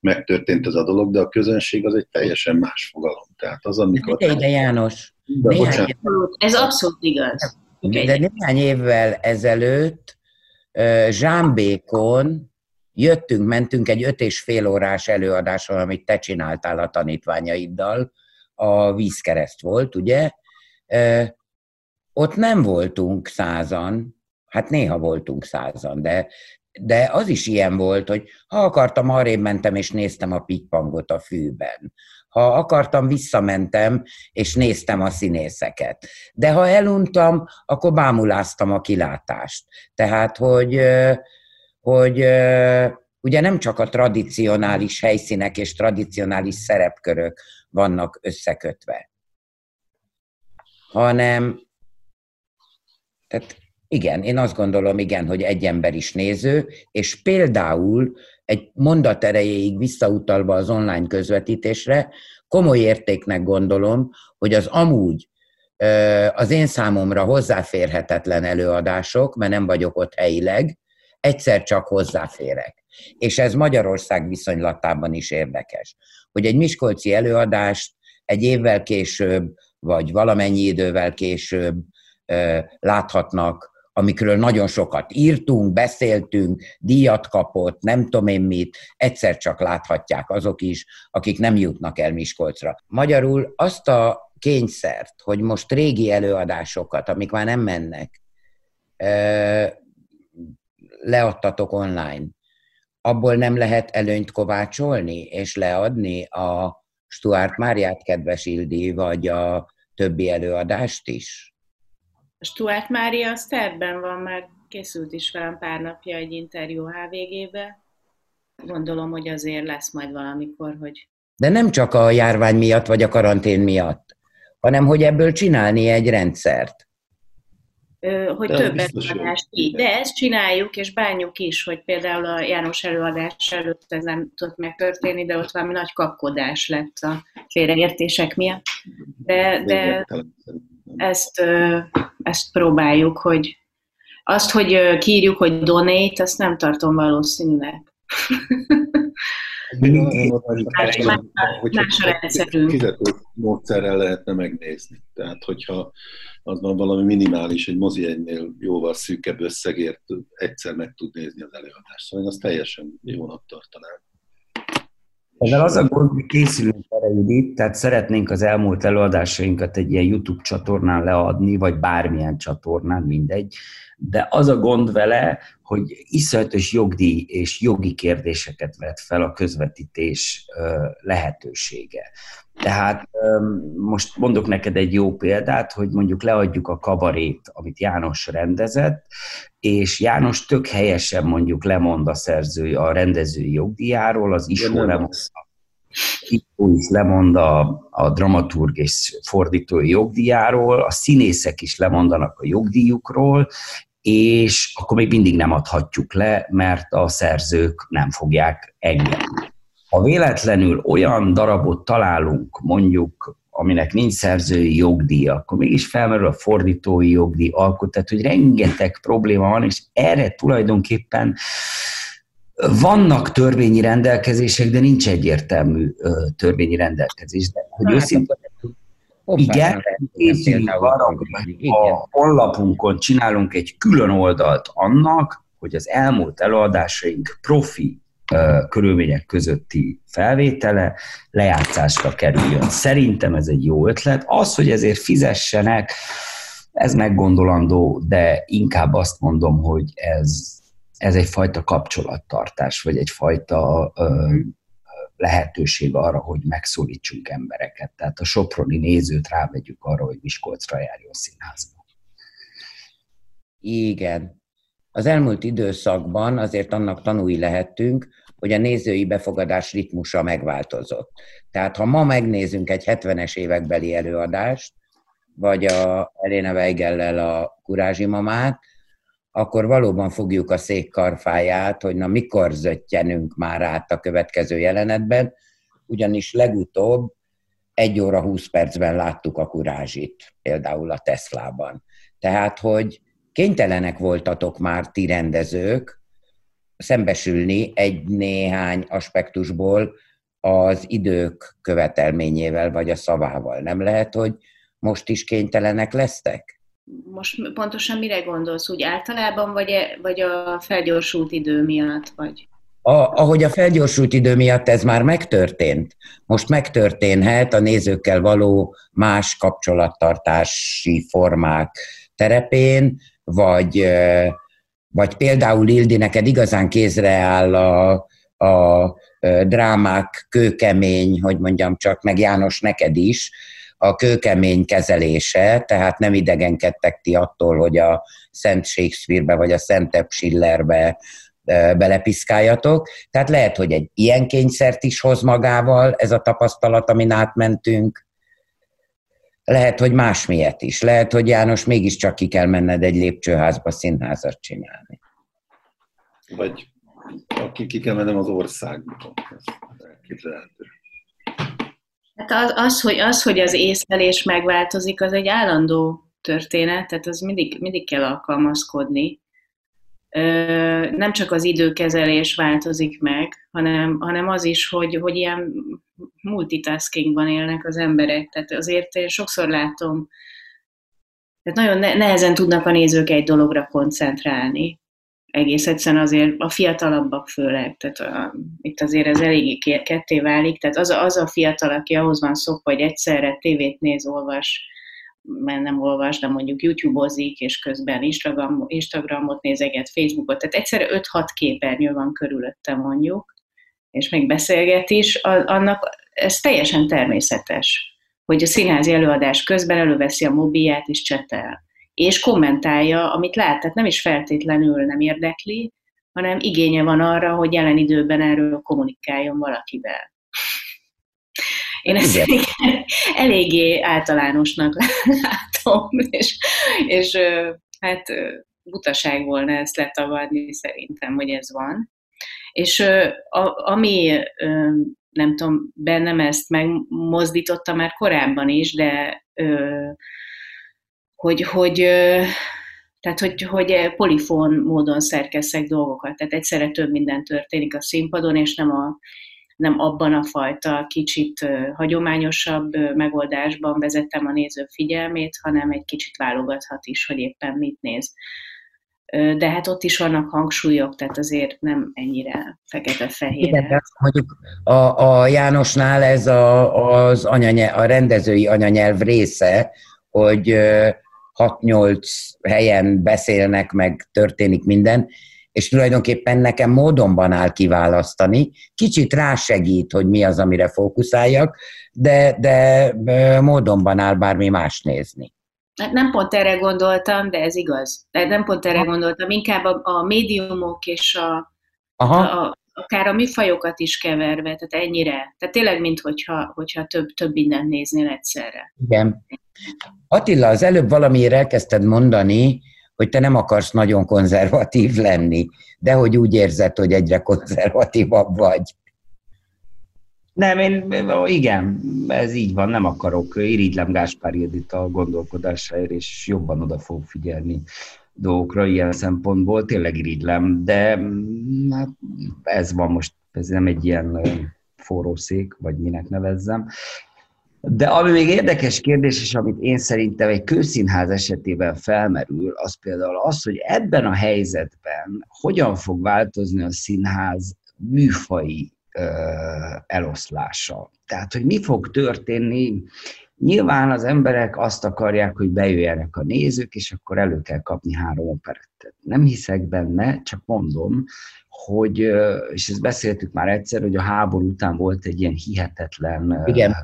Speaker 3: megtörtént ez a dolog, de a közönség az egy teljesen más fogalom. Tehát az, amikor...
Speaker 1: De, de János,
Speaker 4: de, néhány ez abszolút igaz.
Speaker 1: De néhány évvel ezelőtt Zsámbékon jöttünk, mentünk egy öt és fél órás előadáson, amit te csináltál a tanítványaiddal, a vízkereszt volt, ugye? Ott nem voltunk százan, hát néha voltunk százan, de, de az is ilyen volt, hogy ha akartam, arrébb mentem és néztem a pitypangot a fűben. Ha akartam, visszamentem és néztem a színészeket. De ha eluntam, akkor bámuláztam a kilátást. Tehát, hogy, hogy ugye nem csak a tradicionális helyszínek és tradicionális szerepkörök vannak összekötve, hanem tehát igen, én azt gondolom, igen, hogy egy ember is néző, és például egy mondat erejéig visszautalva az online közvetítésre, komoly értéknek gondolom, hogy az amúgy az én számomra hozzáférhetetlen előadások, mert nem vagyok ott helyileg, egyszer csak hozzáférek. És ez Magyarország viszonylatában is érdekes, hogy egy miskolci előadást egy évvel később, vagy valamennyi idővel később láthatnak amikről nagyon sokat írtunk, beszéltünk, díjat kapott, nem tudom én mit, egyszer csak láthatják azok is, akik nem jutnak el Miskolcra. Magyarul azt a kényszert, hogy most régi előadásokat, amik már nem mennek, leadtatok online, abból nem lehet előnyt kovácsolni és leadni a Stuart Máriát kedves Ildi, vagy a többi előadást is?
Speaker 4: Stuart Mária az tervben van, már készült is velem pár napja egy interjú HVG-be. Gondolom, hogy azért lesz majd valamikor, hogy...
Speaker 1: De nem csak a járvány miatt, vagy a karantén miatt, hanem hogy ebből csinálni egy rendszert.
Speaker 4: Ö, hogy De több előadást így. De ezt csináljuk, és bánjuk is, hogy például a János előadás előtt ez nem tudott megtörténni, de ott valami nagy kapkodás lett a félreértések miatt. De, de ezt, ezt próbáljuk, hogy azt, hogy kiírjuk, hogy donate, azt nem tartom valószínűnek.
Speaker 3: más, a rendszerünk. Fizető módszerrel lehetne megnézni. Tehát, hogyha az van valami minimális, egy mozi egynél jóval szűkebb összegért egyszer meg tud nézni az előadást. Szóval én azt teljesen jónak tartanám.
Speaker 2: Ezzel az a gond, hogy készülünk erre, Judit, tehát szeretnénk az elmúlt előadásainkat egy ilyen YouTube csatornán leadni, vagy bármilyen csatornán, mindegy, de az a gond vele, hogy iszonyatos jogdíj és jogi kérdéseket vet fel a közvetítés lehetősége. Tehát most mondok neked egy jó példát, hogy mondjuk leadjuk a kabarét, amit János rendezett, és János tök helyesen mondjuk lemond a szerzői, a rendezői jogdíjáról, az is lemond Ító is lemond a, a dramaturg és fordítói jogdíjáról, a színészek is lemondanak a jogdíjukról, és akkor még mindig nem adhatjuk le, mert a szerzők nem fogják engedni. Ha véletlenül olyan darabot találunk, mondjuk, aminek nincs szerzői jogdíj, akkor mégis felmerül a fordítói jogdíj alkot, tehát hogy rengeteg probléma van, és erre tulajdonképpen vannak törvényi rendelkezések, de nincs egyértelmű törvényi rendelkezés. De, hogy hát, őszintén, igen, készülünk arra, hogy a honlapunkon csinálunk egy külön oldalt annak, hogy az elmúlt előadásaink profi körülmények közötti felvétele lejátszásra kerüljön. Szerintem ez egy jó ötlet. Az, hogy ezért fizessenek, ez meggondolandó, de inkább azt mondom, hogy ez, ez egyfajta kapcsolattartás, vagy egyfajta ö, lehetőség arra, hogy megszólítsunk embereket. Tehát a soproni nézőt rávegyük arra, hogy Miskolcra járjon színházba.
Speaker 1: Igen. az elmúlt időszakban azért annak tanúi lehettünk, hogy a nézői befogadás ritmusa megváltozott. Tehát ha ma megnézünk egy 70-es évekbeli előadást, vagy a Elena Weigellel a Kurázsi mamát, akkor valóban fogjuk a szék karfáját, hogy na mikor zöttyenünk már át a következő jelenetben, ugyanis legutóbb egy óra 20 percben láttuk a kurázsit, például a Teslában. Tehát, hogy kénytelenek voltatok már ti rendezők szembesülni egy néhány aspektusból az idők követelményével, vagy a szavával. Nem lehet, hogy most is kénytelenek lesztek?
Speaker 4: Most pontosan mire gondolsz? Úgy általában, vagy, vagy a felgyorsult idő miatt? Vagy?
Speaker 1: A, ahogy a felgyorsult idő miatt ez már megtörtént, most megtörténhet a nézőkkel való más kapcsolattartási formák terepén, vagy, vagy például Ildi, neked igazán kézre áll a, a drámák kőkemény, hogy mondjam csak, meg János neked is, a kőkemény kezelése, tehát nem idegenkedtek ti attól, hogy a Szent Shakespeare-be vagy a Szentebb Schillerbe belepiszkáljatok. Tehát lehet, hogy egy ilyen kényszert is hoz magával ez a tapasztalat, amin átmentünk. Lehet, hogy más miatt is. Lehet, hogy János mégiscsak ki kell menned egy lépcsőházba színházat csinálni.
Speaker 3: Vagy ki kell mennem az országba. Ez.
Speaker 4: Hát az, az, hogy, az, hogy az észlelés megváltozik, az egy állandó történet, tehát az mindig, mindig kell alkalmazkodni. Nem csak az időkezelés változik meg, hanem, hanem az is, hogy, hogy ilyen multitaskingban élnek az emberek. Tehát azért én sokszor látom, tehát nagyon nehezen tudnak a nézők egy dologra koncentrálni egész egyszerűen azért a fiatalabbak főleg, tehát a, itt azért ez eléggé ketté válik, tehát az a, az a fiatal, aki ahhoz van szokva, hogy egyszerre tévét néz, olvas, mert nem olvas, de mondjuk YouTube-ozik, és közben Instagram, Instagramot nézeget, Facebookot, tehát egyszerre 5-6 képernyő van körülötte mondjuk, és még beszélget is, annak ez teljesen természetes, hogy a színházi előadás közben előveszi a mobilját és csetel és kommentálja, amit lát. Tehát nem is feltétlenül nem érdekli, hanem igénye van arra, hogy jelen időben erről kommunikáljon valakivel. Én ezt Igen. eléggé általánosnak látom, és, és hát butaság volna ezt letagadni szerintem, hogy ez van. És a, ami nem tudom, bennem ezt megmozdította már korábban is, de hogy, hogy tehát, hogy, hogy polifón módon szerkeszek dolgokat, tehát egyszerre több minden történik a színpadon, és nem, a, nem abban a fajta kicsit hagyományosabb megoldásban vezettem a néző figyelmét, hanem egy kicsit válogathat is, hogy éppen mit néz. De hát ott is vannak hangsúlyok, tehát azért nem ennyire fekete-fehér. Igen,
Speaker 1: mondjuk a, a Jánosnál ez a, az anyanyelv, a rendezői anyanyelv része, hogy 6-8 helyen beszélnek, meg történik minden, és tulajdonképpen nekem módonban áll kiválasztani. Kicsit rásegít, hogy mi az, amire fókuszáljak, de, de módonban áll bármi más nézni.
Speaker 4: Hát nem pont erre gondoltam, de ez igaz. De nem pont erre gondoltam, inkább a, a médiumok és a, Aha. a, akár a műfajokat is keverve, tehát ennyire. Tehát tényleg, mint hogyha, több, több mindent néznél egyszerre.
Speaker 1: Igen. Attila, az előbb valamiért elkezdted mondani, hogy te nem akarsz nagyon konzervatív lenni, de hogy úgy érzed, hogy egyre konzervatívabb vagy.
Speaker 2: Nem, én, igen, ez így van, nem akarok. Irigylem Gáspár Ildit a gondolkodásáért, és jobban oda fog figyelni dolgokra ilyen szempontból, tényleg irigylem, de hát ez van most, ez nem egy ilyen forró szék, vagy minek nevezzem. De ami még érdekes kérdés, és amit én szerintem egy kőszínház esetében felmerül, az például az, hogy ebben a helyzetben hogyan fog változni a színház műfai eloszlása. Tehát, hogy mi fog történni, Nyilván az emberek azt akarják, hogy bejöjjenek a nézők, és akkor elő kell kapni három operettet. Nem hiszek benne, csak mondom, hogy, és ezt beszéltük már egyszer, hogy a háború után volt egy ilyen hihetetlen Igen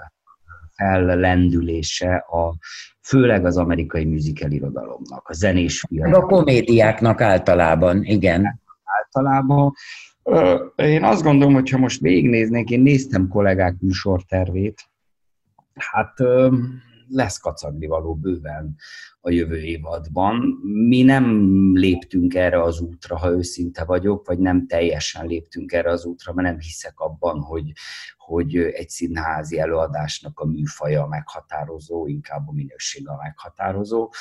Speaker 2: fellendülése a főleg az amerikai musical irodalomnak, a zenés
Speaker 1: film. A komédiáknak általában, igen.
Speaker 2: Általában. Én azt gondolom, hogy ha most végignéznék, én néztem kollégák műsortervét, hát lesz kacagni való bőven a jövő évadban. Mi nem léptünk erre az útra, ha őszinte vagyok, vagy nem teljesen léptünk erre az útra, mert nem hiszek abban, hogy, hogy egy színházi előadásnak a műfaja meghatározó, inkább a minősége a meghatározó,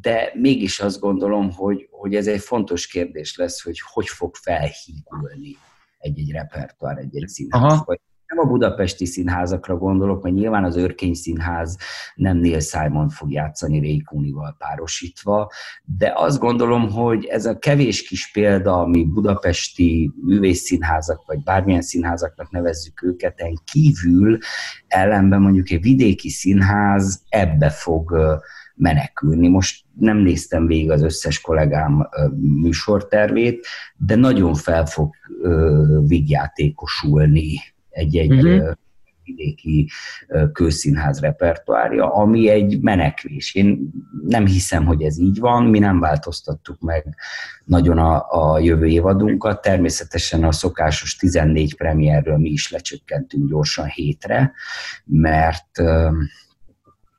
Speaker 2: de mégis azt gondolom, hogy, hogy ez egy fontos kérdés lesz, hogy hogy fog felhígulni egy-egy repertoár, egy-egy színház, Aha. vagy nem a budapesti színházakra gondolok, mert nyilván az Örkény Színház nem Neil Simon fog játszani Ray Cooney-val párosítva, de azt gondolom, hogy ez a kevés kis példa, ami budapesti művészszínházak, vagy bármilyen színházaknak nevezzük őket, en kívül ellenben mondjuk egy vidéki színház ebbe fog menekülni. Most nem néztem végig az összes kollégám műsortervét, de nagyon fel fog vígjátékosulni egy-egy uh-huh. vidéki közszínház repertoárja, ami egy menekvés. Én nem hiszem, hogy ez így van, mi nem változtattuk meg nagyon a, a jövő évadunkat. Természetesen a szokásos 14 premierről mi is lecsökkentünk gyorsan hétre, mert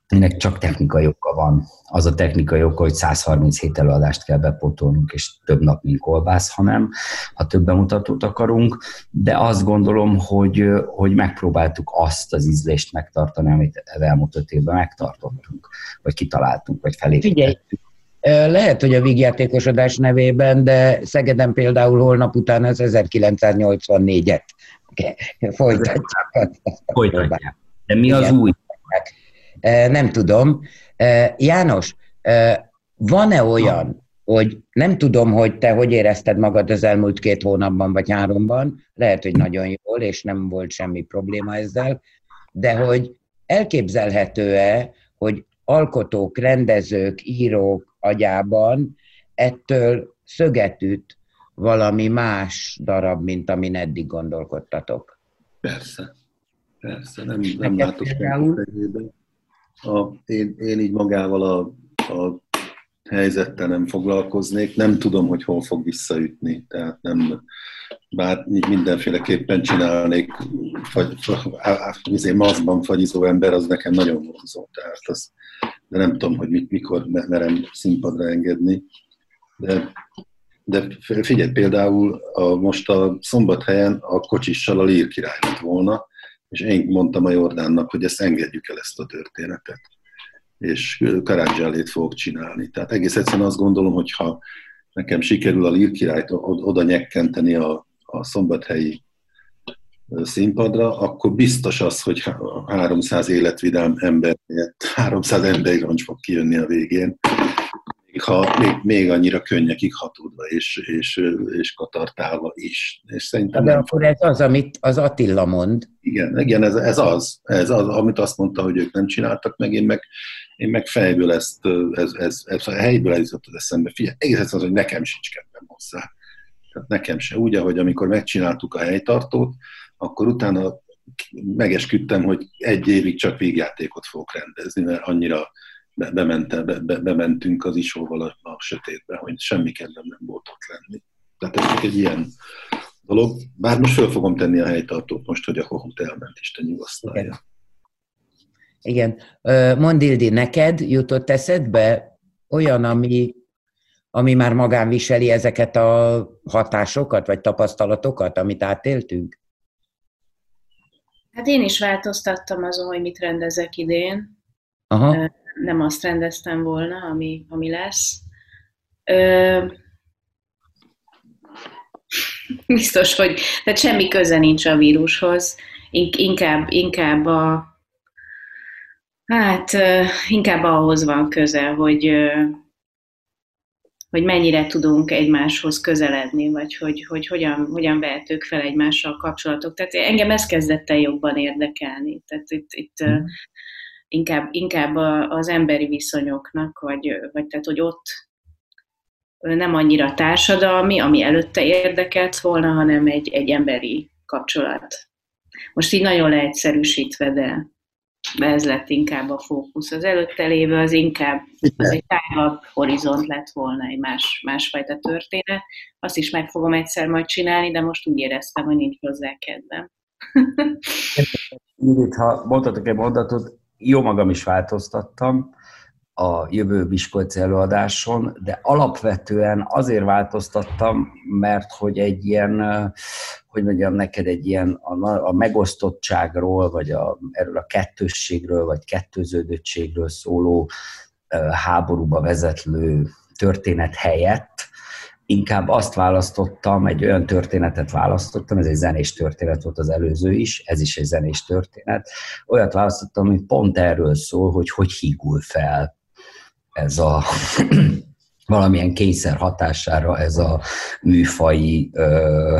Speaker 2: ennek csak technikai oka van. Az a technikai oka, hogy 137 előadást kell bepotolnunk, és több nap, mint kolbász, hanem ha több bemutatót akarunk, de azt gondolom, hogy, hogy megpróbáltuk azt az ízlést megtartani, amit elmúlt öt évben megtartottunk, vagy kitaláltunk, vagy felépítettük.
Speaker 1: Lehet, hogy a vígjátékosodás nevében, de Szegeden például holnap után az 1984-et folytatják.
Speaker 2: Folytatják. De mi az új?
Speaker 1: Nem tudom. János, van-e olyan, hogy nem tudom, hogy te hogy érezted magad az elmúlt két hónapban vagy háromban, lehet, hogy nagyon jól, és nem volt semmi probléma ezzel, de hogy elképzelhető-e, hogy alkotók, rendezők, írók agyában ettől szöget üt valami más darab, mint amin eddig gondolkodtatok?
Speaker 3: Persze. Persze, nem, nem látok például a, én, én így magával a, a helyzettel nem foglalkoznék, nem tudom, hogy hol fog visszaütni, tehát nem, bár mindenféleképpen csinálnék, fagy, fagy, mazban fagyizó ember, az nekem nagyon vonzó, tehát az, de nem tudom, hogy mikor merem színpadra engedni, de, de figyelj, például a, most a szombathelyen a kocsissal a Lír király lett volna, és én mondtam a Jordánnak, hogy ezt engedjük el ezt a történetet, és Karadzsálét fogok csinálni. Tehát egész egyszerűen azt gondolom, hogy ha nekem sikerül a Lír királyt oda nyekkenteni a, a szombathelyi színpadra, akkor biztos az, hogy 300 életvidám ember, 300 emberi roncs fog kijönni a végén, ha még, még annyira könnyekig hatódva és, és, és katartálva is. És
Speaker 1: szerintem De nem akkor ez az, amit az Attila mond.
Speaker 3: Igen, igen ez, ez az, ez az, amit azt mondta, hogy ők nem csináltak meg, én meg, én meg fejből ezt, ez, ez, ez, a helyből ez jutott az eszembe. Figyelj, egész az, hogy nekem sincs kedvem hozzá. Tehát nekem se. Úgy, ahogy amikor megcsináltuk a helytartót, akkor utána megesküdtem, hogy egy évig csak végjátékot fogok rendezni, mert annyira be, bemente, be, be, bementünk az isóval a, a sötétbe, hogy semmi kedvem nem volt ott lenni. Tehát ez csak egy ilyen dolog. Bár most föl fogom tenni a helytartót most, hogy a Hohut elment, Isten nyugasztalja.
Speaker 1: Igen. Igen. Mondildi, neked jutott eszedbe olyan, ami, ami már magán viseli ezeket a hatásokat, vagy tapasztalatokat, amit átéltünk?
Speaker 4: Hát én is változtattam azon, hogy mit rendezek idén. Aha nem azt rendeztem volna, ami, ami lesz. Ö, biztos, hogy tehát semmi köze nincs a vírushoz, inkább, inkább a hát inkább ahhoz van köze, hogy hogy mennyire tudunk egymáshoz közeledni, vagy hogy, hogy hogyan, hogyan vehetők fel egymással kapcsolatok. Tehát engem ez kezdett el jobban érdekelni. Tehát itt, itt mm inkább, inkább az emberi viszonyoknak, vagy, vagy tehát, hogy ott nem annyira társadalmi, ami előtte érdekelt volna, hanem egy, egy emberi kapcsolat. Most így nagyon leegyszerűsítve, de, ez lett inkább a fókusz. Az előtte lévő az inkább az egy tágabb horizont lett volna, egy más, másfajta történet. Azt is meg fogom egyszer majd csinálni, de most úgy éreztem, hogy nincs hozzá kedvem.
Speaker 2: Itt, ha mondhatok egy mondatot, jó magam is változtattam a jövő Miskolci előadáson, de alapvetően azért változtattam, mert hogy egy ilyen, hogy mondjam neked, egy ilyen a, a megosztottságról, vagy a, erről a kettősségről, vagy kettőződöttségről szóló háborúba vezetlő történet helyett inkább azt választottam, egy olyan történetet választottam, ez egy zenés történet volt az előző is, ez is egy zenés történet, olyat választottam, ami pont erről szól, hogy hogy hígul fel ez a valamilyen kényszer hatására ez a műfai ö,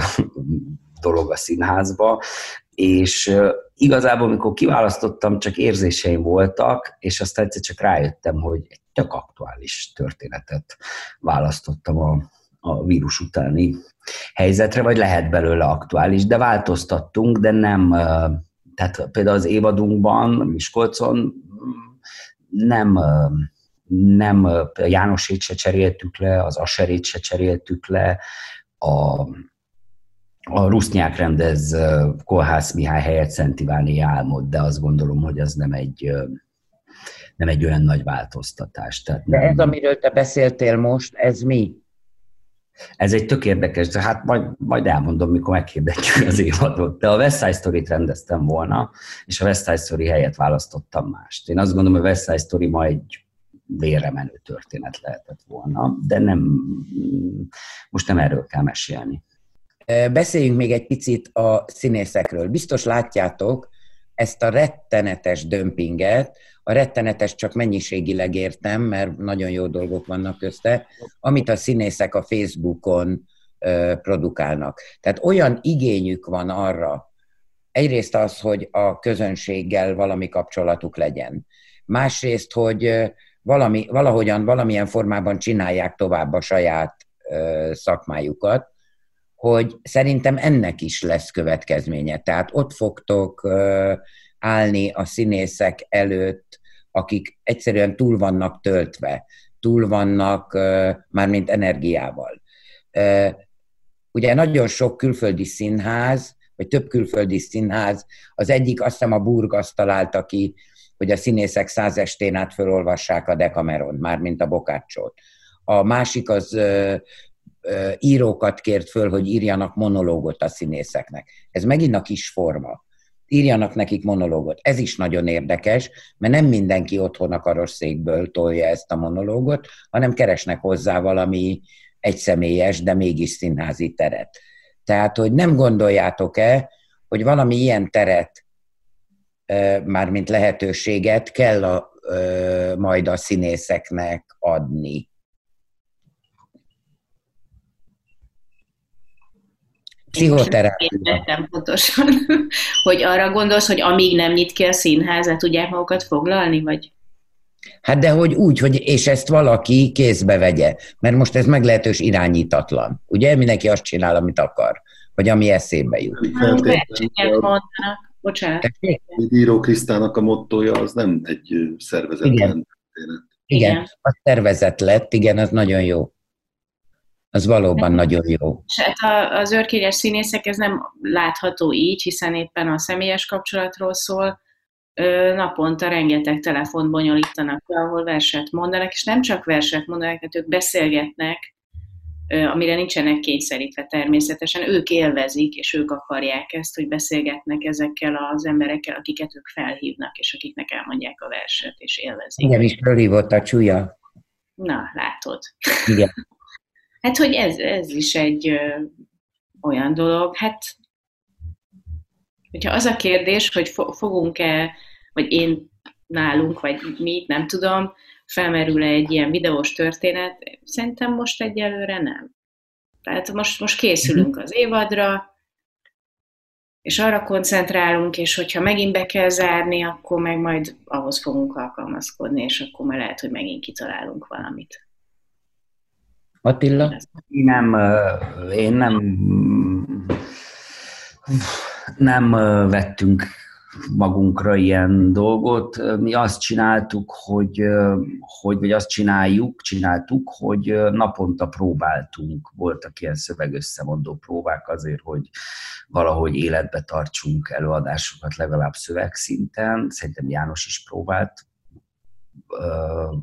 Speaker 2: dolog a színházba, és igazából, amikor kiválasztottam, csak érzéseim voltak, és aztán egyszer csak rájöttem, hogy egy tök aktuális történetet választottam a, a vírus utáni helyzetre, vagy lehet belőle aktuális, de változtattunk, de nem, tehát például az évadunkban, Miskolcon nem, nem Jánosét se cseréltük le, az Aserét se cseréltük le, a, a Rusznyák rendez Kolhász Mihály helyett Szent Iváni álmod, de azt gondolom, hogy az nem egy, nem egy olyan nagy változtatás. Tehát
Speaker 1: nem...
Speaker 2: De
Speaker 1: ez, amiről te beszéltél most, ez mi?
Speaker 2: Ez egy tök érdekes, de hát majd, majd elmondom, mikor meghirdetjük az évadot. De a West Side Story-t rendeztem volna, és a West Side Story helyett választottam mást. Én azt gondolom, hogy a West Side Story ma egy vére menő történet lehetett volna, de nem, most nem erről kell mesélni.
Speaker 1: Beszéljünk még egy picit a színészekről. Biztos látjátok ezt a rettenetes dömpinget, a rettenetes csak mennyiségileg értem, mert nagyon jó dolgok vannak közte, amit a színészek a Facebookon produkálnak. Tehát olyan igényük van arra, egyrészt az, hogy a közönséggel valami kapcsolatuk legyen. Másrészt, hogy valami, valahogyan, valamilyen formában csinálják tovább a saját szakmájukat, hogy szerintem ennek is lesz következménye. Tehát ott fogtok állni a színészek előtt, akik egyszerűen túl vannak töltve, túl vannak mármint energiával. Ugye nagyon sok külföldi színház, vagy több külföldi színház, az egyik azt hiszem a Burg azt találta ki, hogy a színészek száz estén át felolvassák a Decameron, mármint a Bokácsot. A másik az ö, írókat kért föl, hogy írjanak monológot a színészeknek. Ez megint a kis forma írjanak nekik monológot. Ez is nagyon érdekes, mert nem mindenki otthon a karosszékből tolja ezt a monológot, hanem keresnek hozzá valami egyszemélyes, de mégis színházi teret. Tehát, hogy nem gondoljátok-e, hogy valami ilyen teret, mármint lehetőséget kell a, majd a színészeknek adni.
Speaker 4: Pszichoterápia. Értem pontosan, hogy arra gondolsz, hogy amíg nem nyit ki a színház, tudják magukat foglalni, vagy?
Speaker 1: Hát de hogy úgy, hogy és ezt valaki kézbe vegye, mert most ez meglehetős irányítatlan. Ugye mindenki azt csinál, amit akar, vagy ami eszébe jut.
Speaker 4: Bocsánat.
Speaker 3: Író Krisztának a mottoja az nem egy szervezetlen
Speaker 1: igen. Igen, igen, a szervezet lett, igen, az nagyon jó az valóban nagyon jó.
Speaker 4: És hát az őrkényes színészek ez nem látható így, hiszen éppen a személyes kapcsolatról szól, naponta rengeteg telefont bonyolítanak le, ahol verset mondanak, és nem csak verset mondanak, hát ők beszélgetnek, amire nincsenek kényszerítve természetesen, ők élvezik, és ők akarják ezt, hogy beszélgetnek ezekkel az emberekkel, akiket ők felhívnak, és akiknek elmondják a verset, és élvezik.
Speaker 1: Igen, is fölhívott a csúlya.
Speaker 4: Na, látod.
Speaker 1: Igen.
Speaker 4: Hát, hogy ez, ez is egy ö, olyan dolog, hát hogyha az a kérdés, hogy fo- fogunk-e, vagy én nálunk, vagy mi, nem tudom, felmerül-e egy ilyen videós történet, szerintem most egyelőre nem. Tehát most, most készülünk az évadra, és arra koncentrálunk, és hogyha megint be kell zárni, akkor meg majd ahhoz fogunk alkalmazkodni, és akkor már lehet, hogy megint kitalálunk valamit.
Speaker 1: Attila?
Speaker 2: Nem, én nem, nem vettünk magunkra ilyen dolgot. Mi azt csináltuk, hogy, hogy vagy azt csináljuk, csináltuk, hogy naponta próbáltunk. Voltak ilyen szövegösszemondó próbák azért, hogy valahogy életbe tartsunk előadásokat legalább szövegszinten. Szerintem János is próbált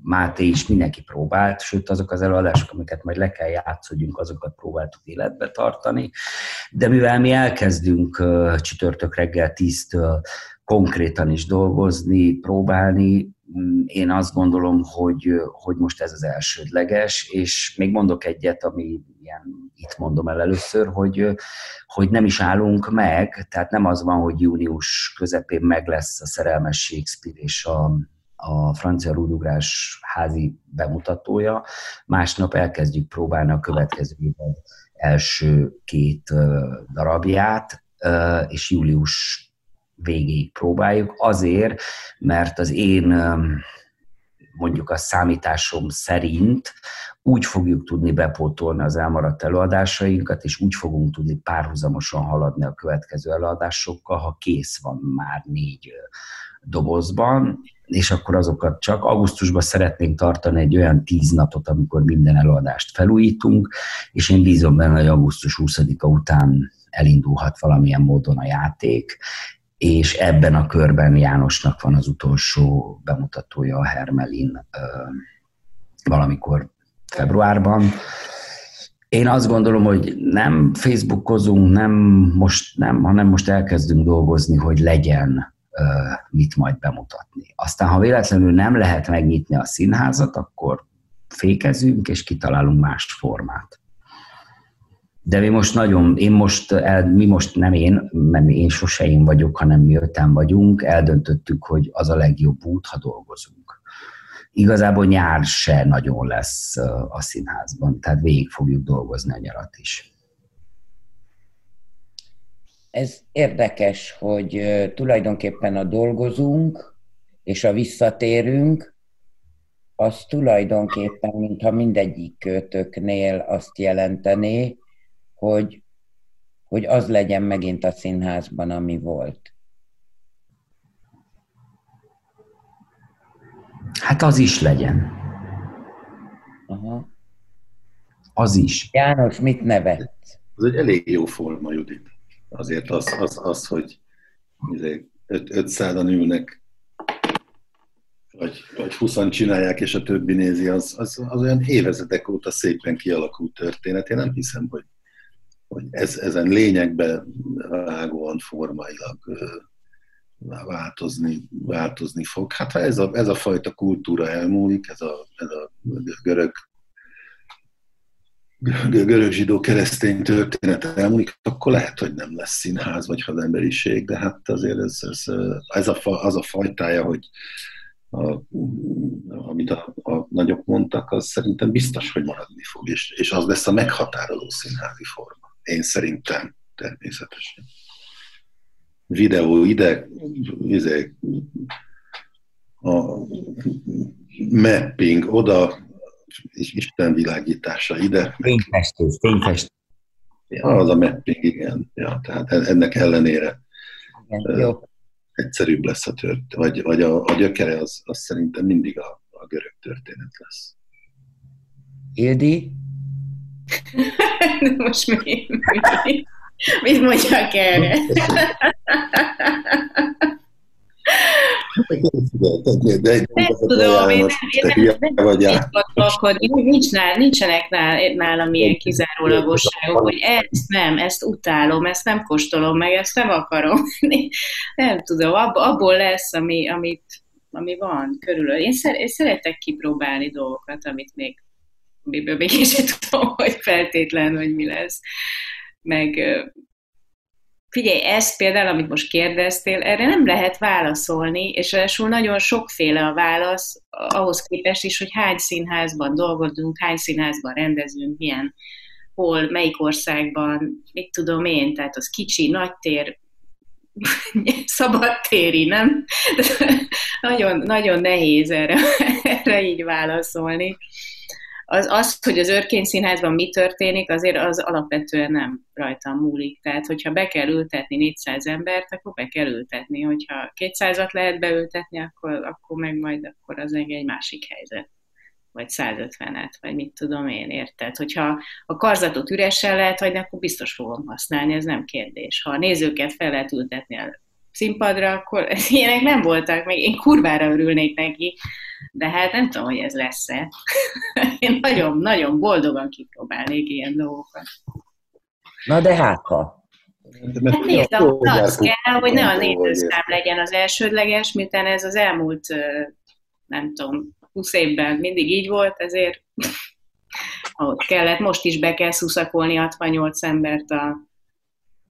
Speaker 2: Máté is mindenki próbált, sőt azok az előadások, amiket majd le kell játszódjunk, azokat próbáltuk életbe tartani. De mivel mi elkezdünk csütörtök reggel tíztől konkrétan is dolgozni, próbálni, mm, én azt gondolom, hogy, hogy most ez az elsődleges, és még mondok egyet, ami ilyen, itt mondom el először, hogy, hogy nem is állunk meg, tehát nem az van, hogy június közepén meg lesz a szerelmes Shakespeare és a, a francia rúdugrás házi bemutatója, másnap elkezdjük próbálni a következő évben első két darabját, és július végéig próbáljuk, azért, mert az én mondjuk a számításom szerint úgy fogjuk tudni bepótolni az elmaradt előadásainkat, és úgy fogunk tudni párhuzamosan haladni a következő előadásokkal, ha kész van már négy dobozban, és akkor azokat csak augusztusban szeretnénk tartani egy olyan tíz napot, amikor minden előadást felújítunk, és én bízom benne, hogy augusztus 20-a után elindulhat valamilyen módon a játék, és ebben a körben Jánosnak van az utolsó bemutatója a Hermelin valamikor februárban. Én azt gondolom, hogy nem Facebookozunk, nem most, nem, hanem most elkezdünk dolgozni, hogy legyen mit majd bemutatni. Aztán, ha véletlenül nem lehet megnyitni a színházat, akkor fékezünk, és kitalálunk más formát. De mi most nagyon, én most, el, mi most nem én, mert én sose én vagyok, hanem mi öten vagyunk, eldöntöttük, hogy az a legjobb út, ha dolgozunk. Igazából nyár se nagyon lesz a színházban, tehát végig fogjuk dolgozni a nyarat is.
Speaker 1: Ez érdekes, hogy tulajdonképpen a dolgozunk és a visszatérünk, az tulajdonképpen, mintha mindegyik kötöknél azt jelentené, hogy, hogy az legyen megint a színházban, ami volt.
Speaker 2: Hát az is legyen. Aha. Az is.
Speaker 1: János, mit nevet?
Speaker 3: Ez egy elég jó forma, Judit azért az, az, az hogy 500-an ülnek, vagy, vagy 20 csinálják, és a többi nézi, az, az, az olyan évezetek óta szépen kialakult történet. Én nem hiszem, hogy, hogy ez, ezen lényegben vágóan formailag változni, változni fog. Hát ha ez a, ez a fajta kultúra elmúlik, ez a, ez a görög görög zsidó keresztény történet elmúlik, akkor lehet, hogy nem lesz színház vagy emberiség, de hát azért ez, ez, ez a, az a fajtája, hogy a, amit a, a nagyok mondtak, az szerintem biztos, hogy maradni fog, és, és az lesz a meghatározó színházi forma. Én szerintem természetesen. Videó ide, ide a mapping oda, és Isten világítása ide.
Speaker 2: Fényfestés, fényfestés.
Speaker 3: Ja, az a mapping, igen. Ja, tehát ennek ellenére igen, jó. egyszerűbb lesz a tört, vagy, vagy a, a gyökere az, az szerintem mindig a, a görög történet lesz.
Speaker 1: Ildi?
Speaker 4: Most mi, mi, mit mondjak erre? Nem tudom, én nem nincs nál, nincsenek nál, nálam ilyen kizárólagosságok, hogy ezt nem, ezt utálom, ezt nem kóstolom meg, ezt nem akarom. Nem tudom, abból lesz, ami, amit, ami van szer, én szeretek kipróbálni dolgokat, amit még, amiből még én sem tudom, hogy feltétlen, hogy mi lesz. Meg Figyelj, ezt például, amit most kérdeztél, erre nem lehet válaszolni, és ráadásul nagyon sokféle a válasz ahhoz képest is, hogy hány színházban dolgozunk, hány színházban rendezünk, milyen, hol, melyik országban, mit tudom én, tehát az kicsi, nagy tér, szabadtéri, nem? nagyon, nagyon nehéz erre, erre így válaszolni. Az, az, hogy az Örkény Színházban mi történik, azért az alapvetően nem rajtam múlik. Tehát, hogyha be kell ültetni 400 embert, akkor be kell ültetni. Hogyha 200-at lehet beültetni, akkor, akkor meg majd akkor az egy másik helyzet vagy 150-et, vagy mit tudom én, érted? Hogyha a karzatot üresen lehet hagyni, akkor biztos fogom használni, ez nem kérdés. Ha a nézőket fel lehet ültetni a színpadra, akkor ilyenek nem voltak, még én kurvára örülnék neki, de hát nem tudom, hogy ez lesz-e. Én nagyon-nagyon boldogan kipróbálnék ilyen dolgokat.
Speaker 1: Na de hát ha.
Speaker 4: Hát nézd, az kell, hogy ne a nézőszám legyen az elsődleges, miután ez az elmúlt, nem tudom, 20 évben mindig így volt, ezért ahogy kellett, most is be kell szuszakolni 68 embert a,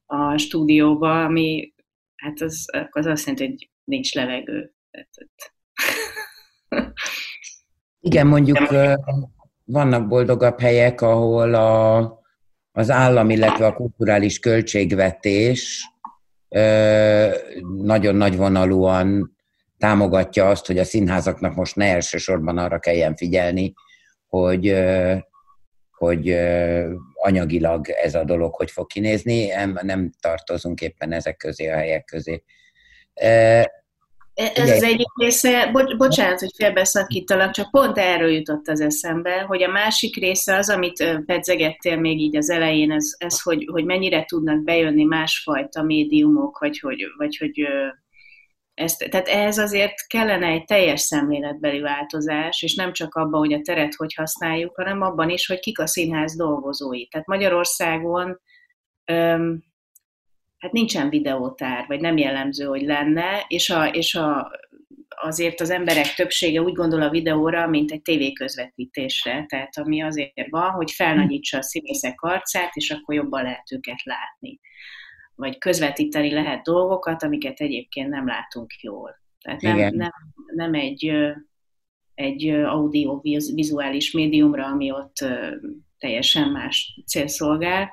Speaker 4: a stúdióba, ami hát az, az azt jelenti, hogy nincs levegő.
Speaker 1: Igen, mondjuk vannak boldogabb helyek, ahol a, az állam, illetve a kulturális költségvetés nagyon nagyvonalúan támogatja azt, hogy a színházaknak most ne elsősorban arra kelljen figyelni, hogy, hogy anyagilag ez a dolog hogy fog kinézni, nem tartozunk éppen ezek közé a helyek közé.
Speaker 4: Ez az egyik része, bo- bocsánat, hogy félbeszakítalak, csak pont erről jutott az eszembe, hogy a másik része az, amit pedzegettél még így az elején, ez, ez hogy, hogy mennyire tudnak bejönni másfajta médiumok, vagy hogy, vagy hogy ezt, tehát ehhez azért kellene egy teljes szemléletbeli változás, és nem csak abban, hogy a teret hogy használjuk, hanem abban is, hogy kik a színház dolgozói. Tehát Magyarországon öm, hát nincsen videótár, vagy nem jellemző, hogy lenne, és, a, és a, azért az emberek többsége úgy gondol a videóra, mint egy tévéközvetítésre, tehát ami azért van, hogy felnagyítsa a színészek arcát, és akkor jobban lehet őket látni vagy közvetíteni lehet dolgokat, amiket egyébként nem látunk jól. Tehát nem, nem, nem egy, egy audio-vizuális médiumra, ami ott teljesen más célszolgál.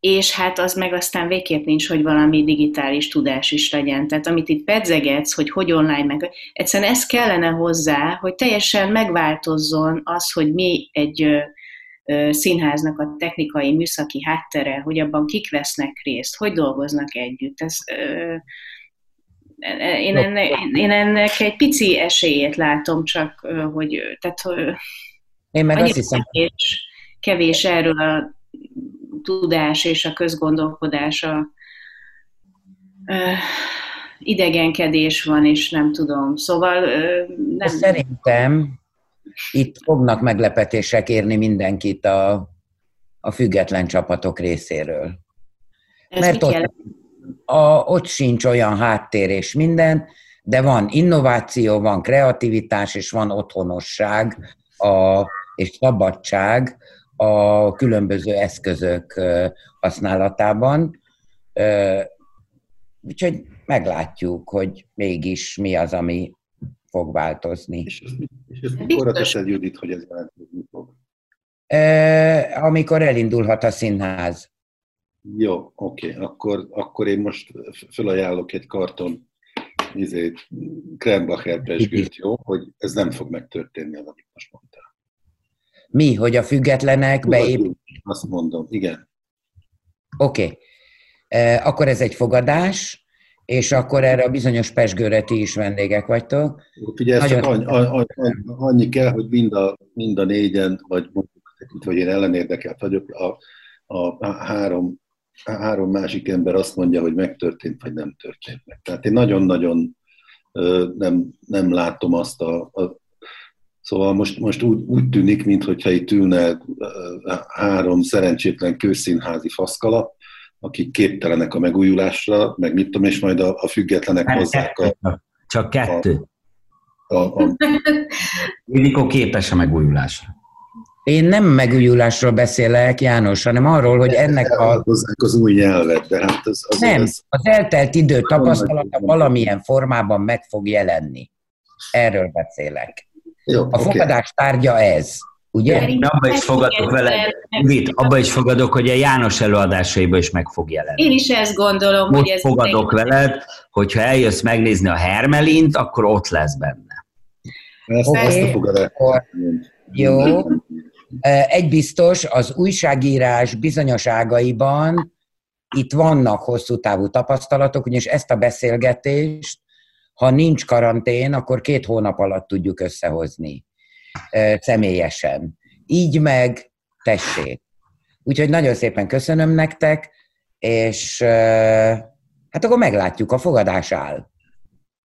Speaker 4: És hát az meg aztán végképp nincs, hogy valami digitális tudás is legyen. Tehát amit itt pedzegetsz, hogy hogy online meg... Egyszerűen ez kellene hozzá, hogy teljesen megváltozzon az, hogy mi egy színháznak a technikai, műszaki háttere, hogy abban kik vesznek részt, hogy dolgoznak együtt. Ez, én, ennek, én ennek egy pici esélyét látom, csak hogy tehát,
Speaker 1: én meg azt hiszem,
Speaker 4: kevés, kevés erről a tudás és a közgondolkodás, a, idegenkedés van, és nem tudom. Szóval nem...
Speaker 1: Szerintem itt fognak meglepetések érni mindenkit a, a független csapatok részéről. Ez Mert ott, a, ott sincs olyan háttér és minden, de van innováció, van kreativitás, és van otthonosság a, és szabadság a különböző eszközök használatában. Úgyhogy meglátjuk, hogy mégis mi az, ami fog változni. És,
Speaker 3: és ezt mikor teszed, Judit, hogy ez változni fog?
Speaker 1: Amikor elindulhat a színház.
Speaker 3: Jó, oké, okay. akkor, akkor én most felajánlok egy karton izét, Krembacher pesgőt, jó? Hogy ez nem fog megtörténni, amit most mondtál.
Speaker 1: Mi, hogy a függetlenek beépítik?
Speaker 3: Azt mondom, igen.
Speaker 1: Oké. Okay. E, akkor ez egy fogadás, és akkor erre a bizonyos pesgőre ti is vendégek vagytok.
Speaker 3: Ugye Nagyon... annyi, annyi, annyi kell, hogy mind a, mind a négyen, vagy mondjuk, hogy én ellenérdekelt vagyok, a, a, a három, a három másik ember azt mondja, hogy megtörtént, vagy nem történt meg. Tehát én nagyon-nagyon nem, nem látom azt a, a Szóval most, most úgy, úgy tűnik, mintha itt ülne három szerencsétlen kőszínházi faszkalap, akik képtelenek a megújulásra, meg mit tudom, és majd a, a függetlenek hozzák a...
Speaker 2: Csak kettő. A, a, a... Ildikó képes a megújulásra.
Speaker 1: Én nem megújulásról beszélek, János, hanem arról, hogy ennek a...
Speaker 3: az új nyelvet, de hát az,
Speaker 1: az Nem, az, az eltelt idő tapasztalata valamilyen formában meg fog jelenni. Erről beszélek. Jó, a okay. fogadás tárgya ez. Ugye?
Speaker 2: abba is fogadok vele, Mit, abba is fogadok, hogy a János előadásaiba is meg fog jelenni.
Speaker 4: Én is ezt gondolom,
Speaker 2: Most
Speaker 4: hogy ez
Speaker 2: fogadok veled, hogyha eljössz megnézni a Hermelint, akkor ott lesz benne.
Speaker 3: Ezt, a
Speaker 1: akkor- Jó. Egy biztos, az újságírás bizonyos ágaiban itt vannak hosszú távú tapasztalatok, ugyanis ezt a beszélgetést, ha nincs karantén, akkor két hónap alatt tudjuk összehozni személyesen. Így meg tessék. Úgyhogy nagyon szépen köszönöm nektek, és hát akkor meglátjuk, a fogadás áll.